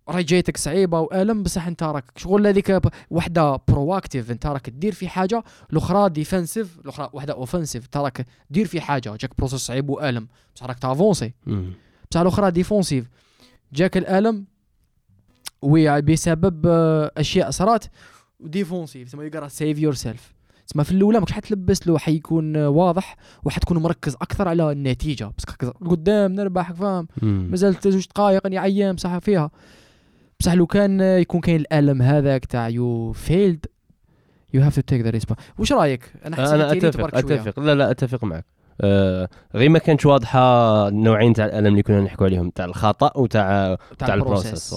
راهي جايتك صعيبة وآلم بصح انت راك شغل هذيك وحدة proactive انت راك دير في حاجة. الأخرى defensive الأخرى وحدة offensive انت راك دير في حاجة. جاك process صعيب وآلم بصح راك ت avancer. بصح الأخرى défensive جاك الآلم oui بسبب آه، أشياء صرات و défensive تسمى gotta save yourself تسمى في الأولى ماكش حتلبس له حيكون آه، واضح وحتكون مركز أكثر على النتيجة. بس قدام نربح فاهم. مازال زوج دقائق راني عيان بصح فيها. بصح لو كان آه، يكون كاين الألم هذاك تاع you failed you have to take the risk واش رأيك؟ أنا حسيت أنا أتفق. أتفق. لا لا أتفق معك. آه غير ما كانتش واضحة النوعين تاع الألم اللي كنا نحكوا عليهم تاع الخطأ وتاع تاع ال process.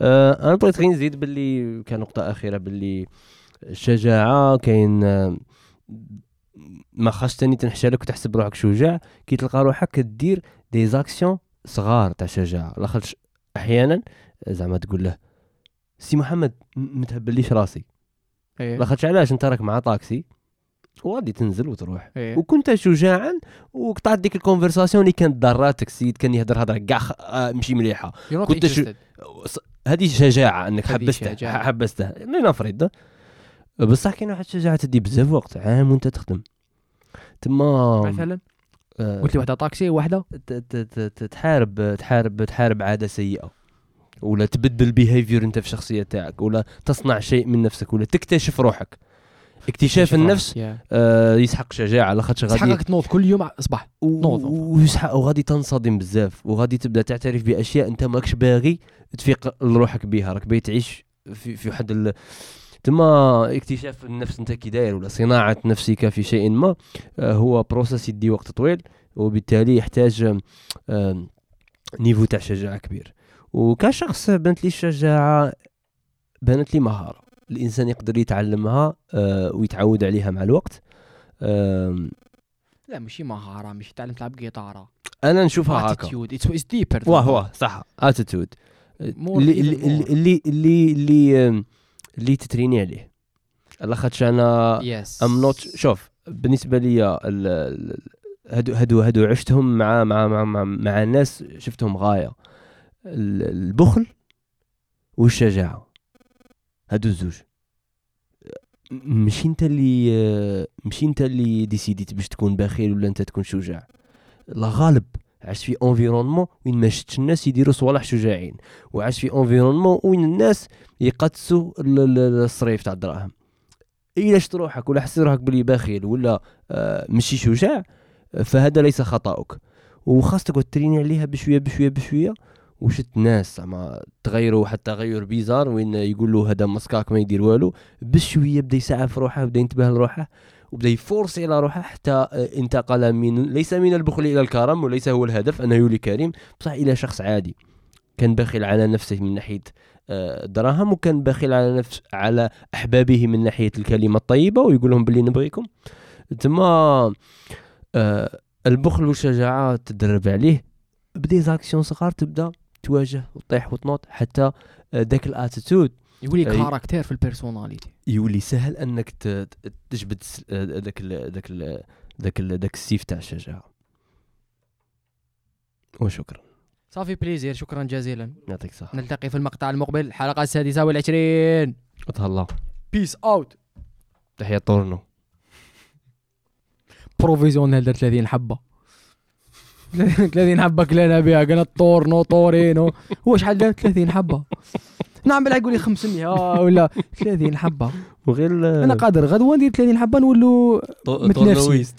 آه أنا بغيت غير نزيد باللي كان نقطة أخيرة باللي الشجاعه كاين ما خاص تاني لك وتحسب روحك شجاع كي تلقى روحك كدير des actions صغار تاع شجاعة. لاخاطش أحيانا زعما تقول له سي محمد م- متهبليش راسي. إيه. لاخاطش علاش أنت راك مع طاكسي؟ وغادي تنزل وتروح. إيه. وكنت شجاعا وقطعت ديك ال conversation اللي كانت ضراتك السيد كان يهضر هضره كاع آه، مشي مليحة. You're not كنت شو- هذه شجاعة أنك هذه حبسته شجاعة. حبسته. لنفرض. بصح كاين واحد الشجاعة تدي بزاف وقت عام وانت تخدم. تما مثلا؟ آه، قلت لي واحدة طاكسي ت- تحارب تحارب تحارب عادة سيئة. ولا تبدل ال behavior انت في الشخصية تاعك ولا تصنع شيء من نفسك ولا تكتشف روحك. اكتشاف النفس آه يسحق شجاعة لاخاطش غادي حقك تنوض كل يوم صباح نوض. و- ويسحق وغادي تنصدم بزاف وغادي تبدأ تعترف بأشياء انت ماكش باغي تفيق لروحك بها راك باغي تعيش في في واحد. تما اكتشاف النفس انت كي داير ولا صناعة نفسك في شيء ما آه، هو process يدي وقت طويل وبالتالي يحتاج niveau تاع شجاعة كبير. وكشخص بانت لي الشجاعة بانت لي مهارة. الإنسان يقدر يتعلمها آه، ويتعود عليها مع الوقت. لا ماشي مهارة ماشي تعلم تلعب جيتاره أنا نشوفها هكا. attitude it's deeper واه واه صح. attitude More اللي اللي. اللي اللي ت entraîner عليه. لاخاطش أنا yes I'm not شوف بالنسبة لي هادو هادو هادو عشتهم مع مع مع مع, مع ناس شفتهم غاية. ال- البخل والشجاعة. هادو الزوج. ماشي انت اللي ماشي انت اللي décidé ت باش تكون بخيل ولا انت تكون شجاع. لا غالب عشت في environnement وين ما شفتش الناس يديروا صوالح شجاعين وعشت في environnement وين الناس يقدسوا ال- ال- الصريف تاع الدراهم. إلا شفت روحك ولا حسيت روحك بلي بخيل ولا آه ماشي شجاع فهذا ليس خطأك. وخاص تقعد تريني عليها بشوية بشوية بشوية. وشت ناس زعما تغيروا واحد التغير bizarre وين يقول له هذا مسكاك ما يدير والو. بشوية بدا يسعف روحه بدا ينتبه لروحه. وبدأ يفورسي على روحه حتى آه، انتقل من ليس من البخل إلى الكرم وليس هو الهدف أنه يولي كريم. بصح إلى شخص عادي. كان بخيل على نفسه من ناحية آه، الدراهم وكان بخيل على نفس على أحبابه من ناحية الكلمة الطيبة ويقول لهم باللي نبغيكم. تما آه البخل والشجاعة تدرب عليه. ب des actions صغار تبدأ تواجه وتطيح وتنوض حتى ذاك ال attitude يولي un caractère في ال personnalité يولي سهل أنك ت- ت- تجبد آه، ذاك ال- ذاك ال- ذاك ال- ذاك السيف تاع الشجاعة. وشكرا. ça fait plaisir شكرا جزيلا. يعطيك الصحة. نلتقي في المقطع المقبل الحلقة السادسة والعشرين. تهلا peace out تحية طورنو. professionnel دار 30 حبة. 30 حبة كلينا بها قلنا طورنو طورينو. هو شحال دار 30 حبة؟ نعم بلا يقول لي 500 ولا 30 حبة. وغير أنا قادر غدوه ندير 30 حبة نولوا مثل نفسي.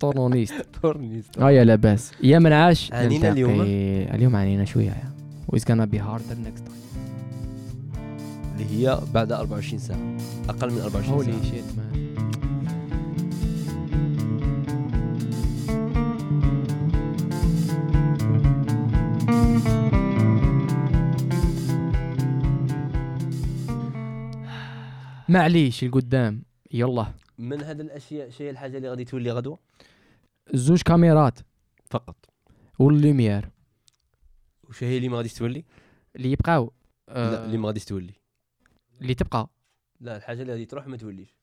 طورنونيست طورنيست آه يا لاباس. يا من عاش نلتقي- اليوم؟ اليوم عانينا شوية ويز gonna بي هاردر نيكست تايم اللي هي بعد 24 ساعة. أقل من 24 هولي ساعة. شيت مان معليش القدام يلا. من هذه الأشياء شيء الحاجة اللي غادي تولي غدوة؟ زوج كاميرات. فقط. واللوميير وش هي اللي ما غاديش تولي؟ اللي يبقاو. آه لا اللي ما غاديش تولي. اللي تبقى. لا الحاجة اللي غادي تروح ما توليش.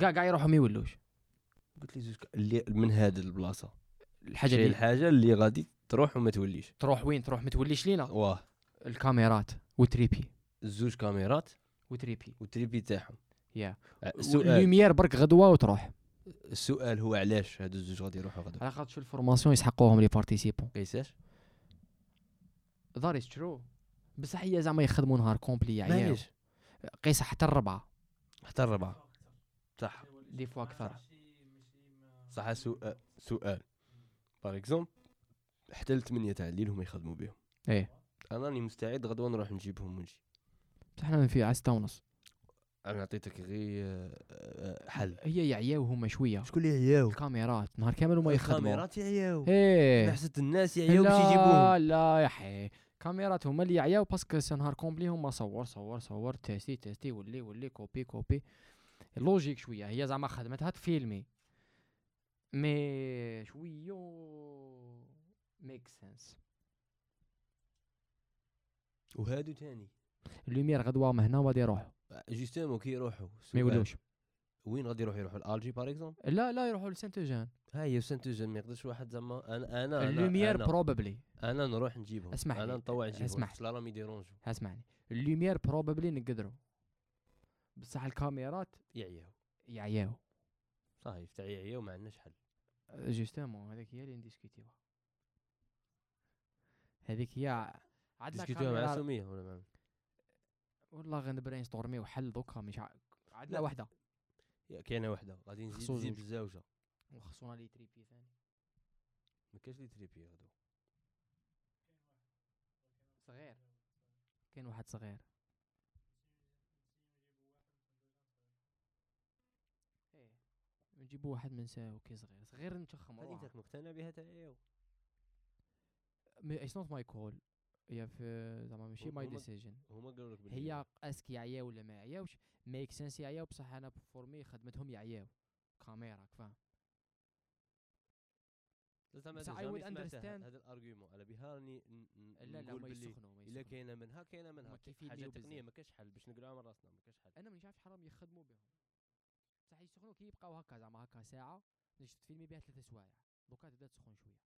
كاع كاع يروحوا ما يولوش. قلت لي زوج ك- اللي من هذه البلاصة. الحاجة شي اللي الحاجة اللي غادي تروح وما توليش. تروح وين؟ تروح ما توليش لينا. واه. الكاميرات. و trépieds. زوج كاميرات. و trépieds. وال trépieds تاعهم. yeah. السؤال ال lumière برك غدوة وتروح. السؤال هو علاش هادو الزوج غادي يروحوا غدا على خاطر شو ال formation يسحقوهم les participants قيساش؟ that is true بصح هي زعما يخدموا نهار complet يعياو معليش قيس حتى الربعة. حتى الربعة. صح. des fois أكثر صح سؤال سؤال. par exemple حتى الثمانية تاع الليل هما يخدموا بهم إيه. أنا راني مستعد غدوة نروح نجيبهم ونجي. بصح حنا في على ستة ونص أنا عطيتك غير حل. هي يعياو هما شوية. شكون اللي يعياو؟ الكاميرات. نهار كامل هما يخدموا. الكاميرات يعياو. إيه. حسيت الناس يعياو باش لا يجيبوهم. لا يا حي. كاميرات هما اللي يعياو parce que c'est نهار complet هما صور صور صور تيستي تيستي ولي ولي كوبي كوبي. logique شوية. هي زعما خدمتها تفيلمي. mais شوية. make sense. وهادو تاني. ال lumière غدوة هنا وغادي يروحوا justement كي يروحوا ما يولوش وين غادي يروحوا؟ يروحوا الالجي par exemple لا لا يروحوا لسانت جان. ها هي سانت جان ما يقدرش واحد زعما. أنا أنا ال lumière أنا, probably أنا نروح نجيبهم. اسمح أنا نطوع نجيبهم. اسمح. لا راهم يديرونجو اسمعني. ال lumière probably نقدروا. بصح الكاميرات يعياو. يعياو. صحيح تاع يعياو ما عندناش حل. justement هذيك هي اللي نديسكوتيوها. هذيك هي عندنا ديسكوتيوها مع سمية ولا مع والله غنبرين ستورميو حل donc مش. عندنا. وحدة. كاينة وحدة. غادي نزيد خصو نزيد زوج. بالزوجه وخصونا les trépieds ثاني. ما كاينش les trépieds غدو صغير. كاين واحد صغير. إيه. نجيبو واحد من ساو كي صغير. صغير نتخم هذيك روحه تاك مقتنع بها تاع يعياو it's not my call هي في زعما ماشي my decision هما قالوا لك هي est-ce que يعياو ولا ما يعياوش؟ make sense يعياو بصح أنا vraiment خدمتهم يعياو. كاميرا فاهم زعما jamais would سمعته، understand. هذا ال argument على بها راني لا لا ما يسخنوا ما إلا كاينة منها كاينة منها. حاجة تقنية. ما كاش حل باش نقولوا على راسنا ما كاش حل. أنا مانيش عارف حرام يخدموا بهم. بصح يسخنوا كي يبقاو هكا زعما هكا ساعة باش تفيلمي بها ثلاثة سوايع. donc تبدا تسخن شوية.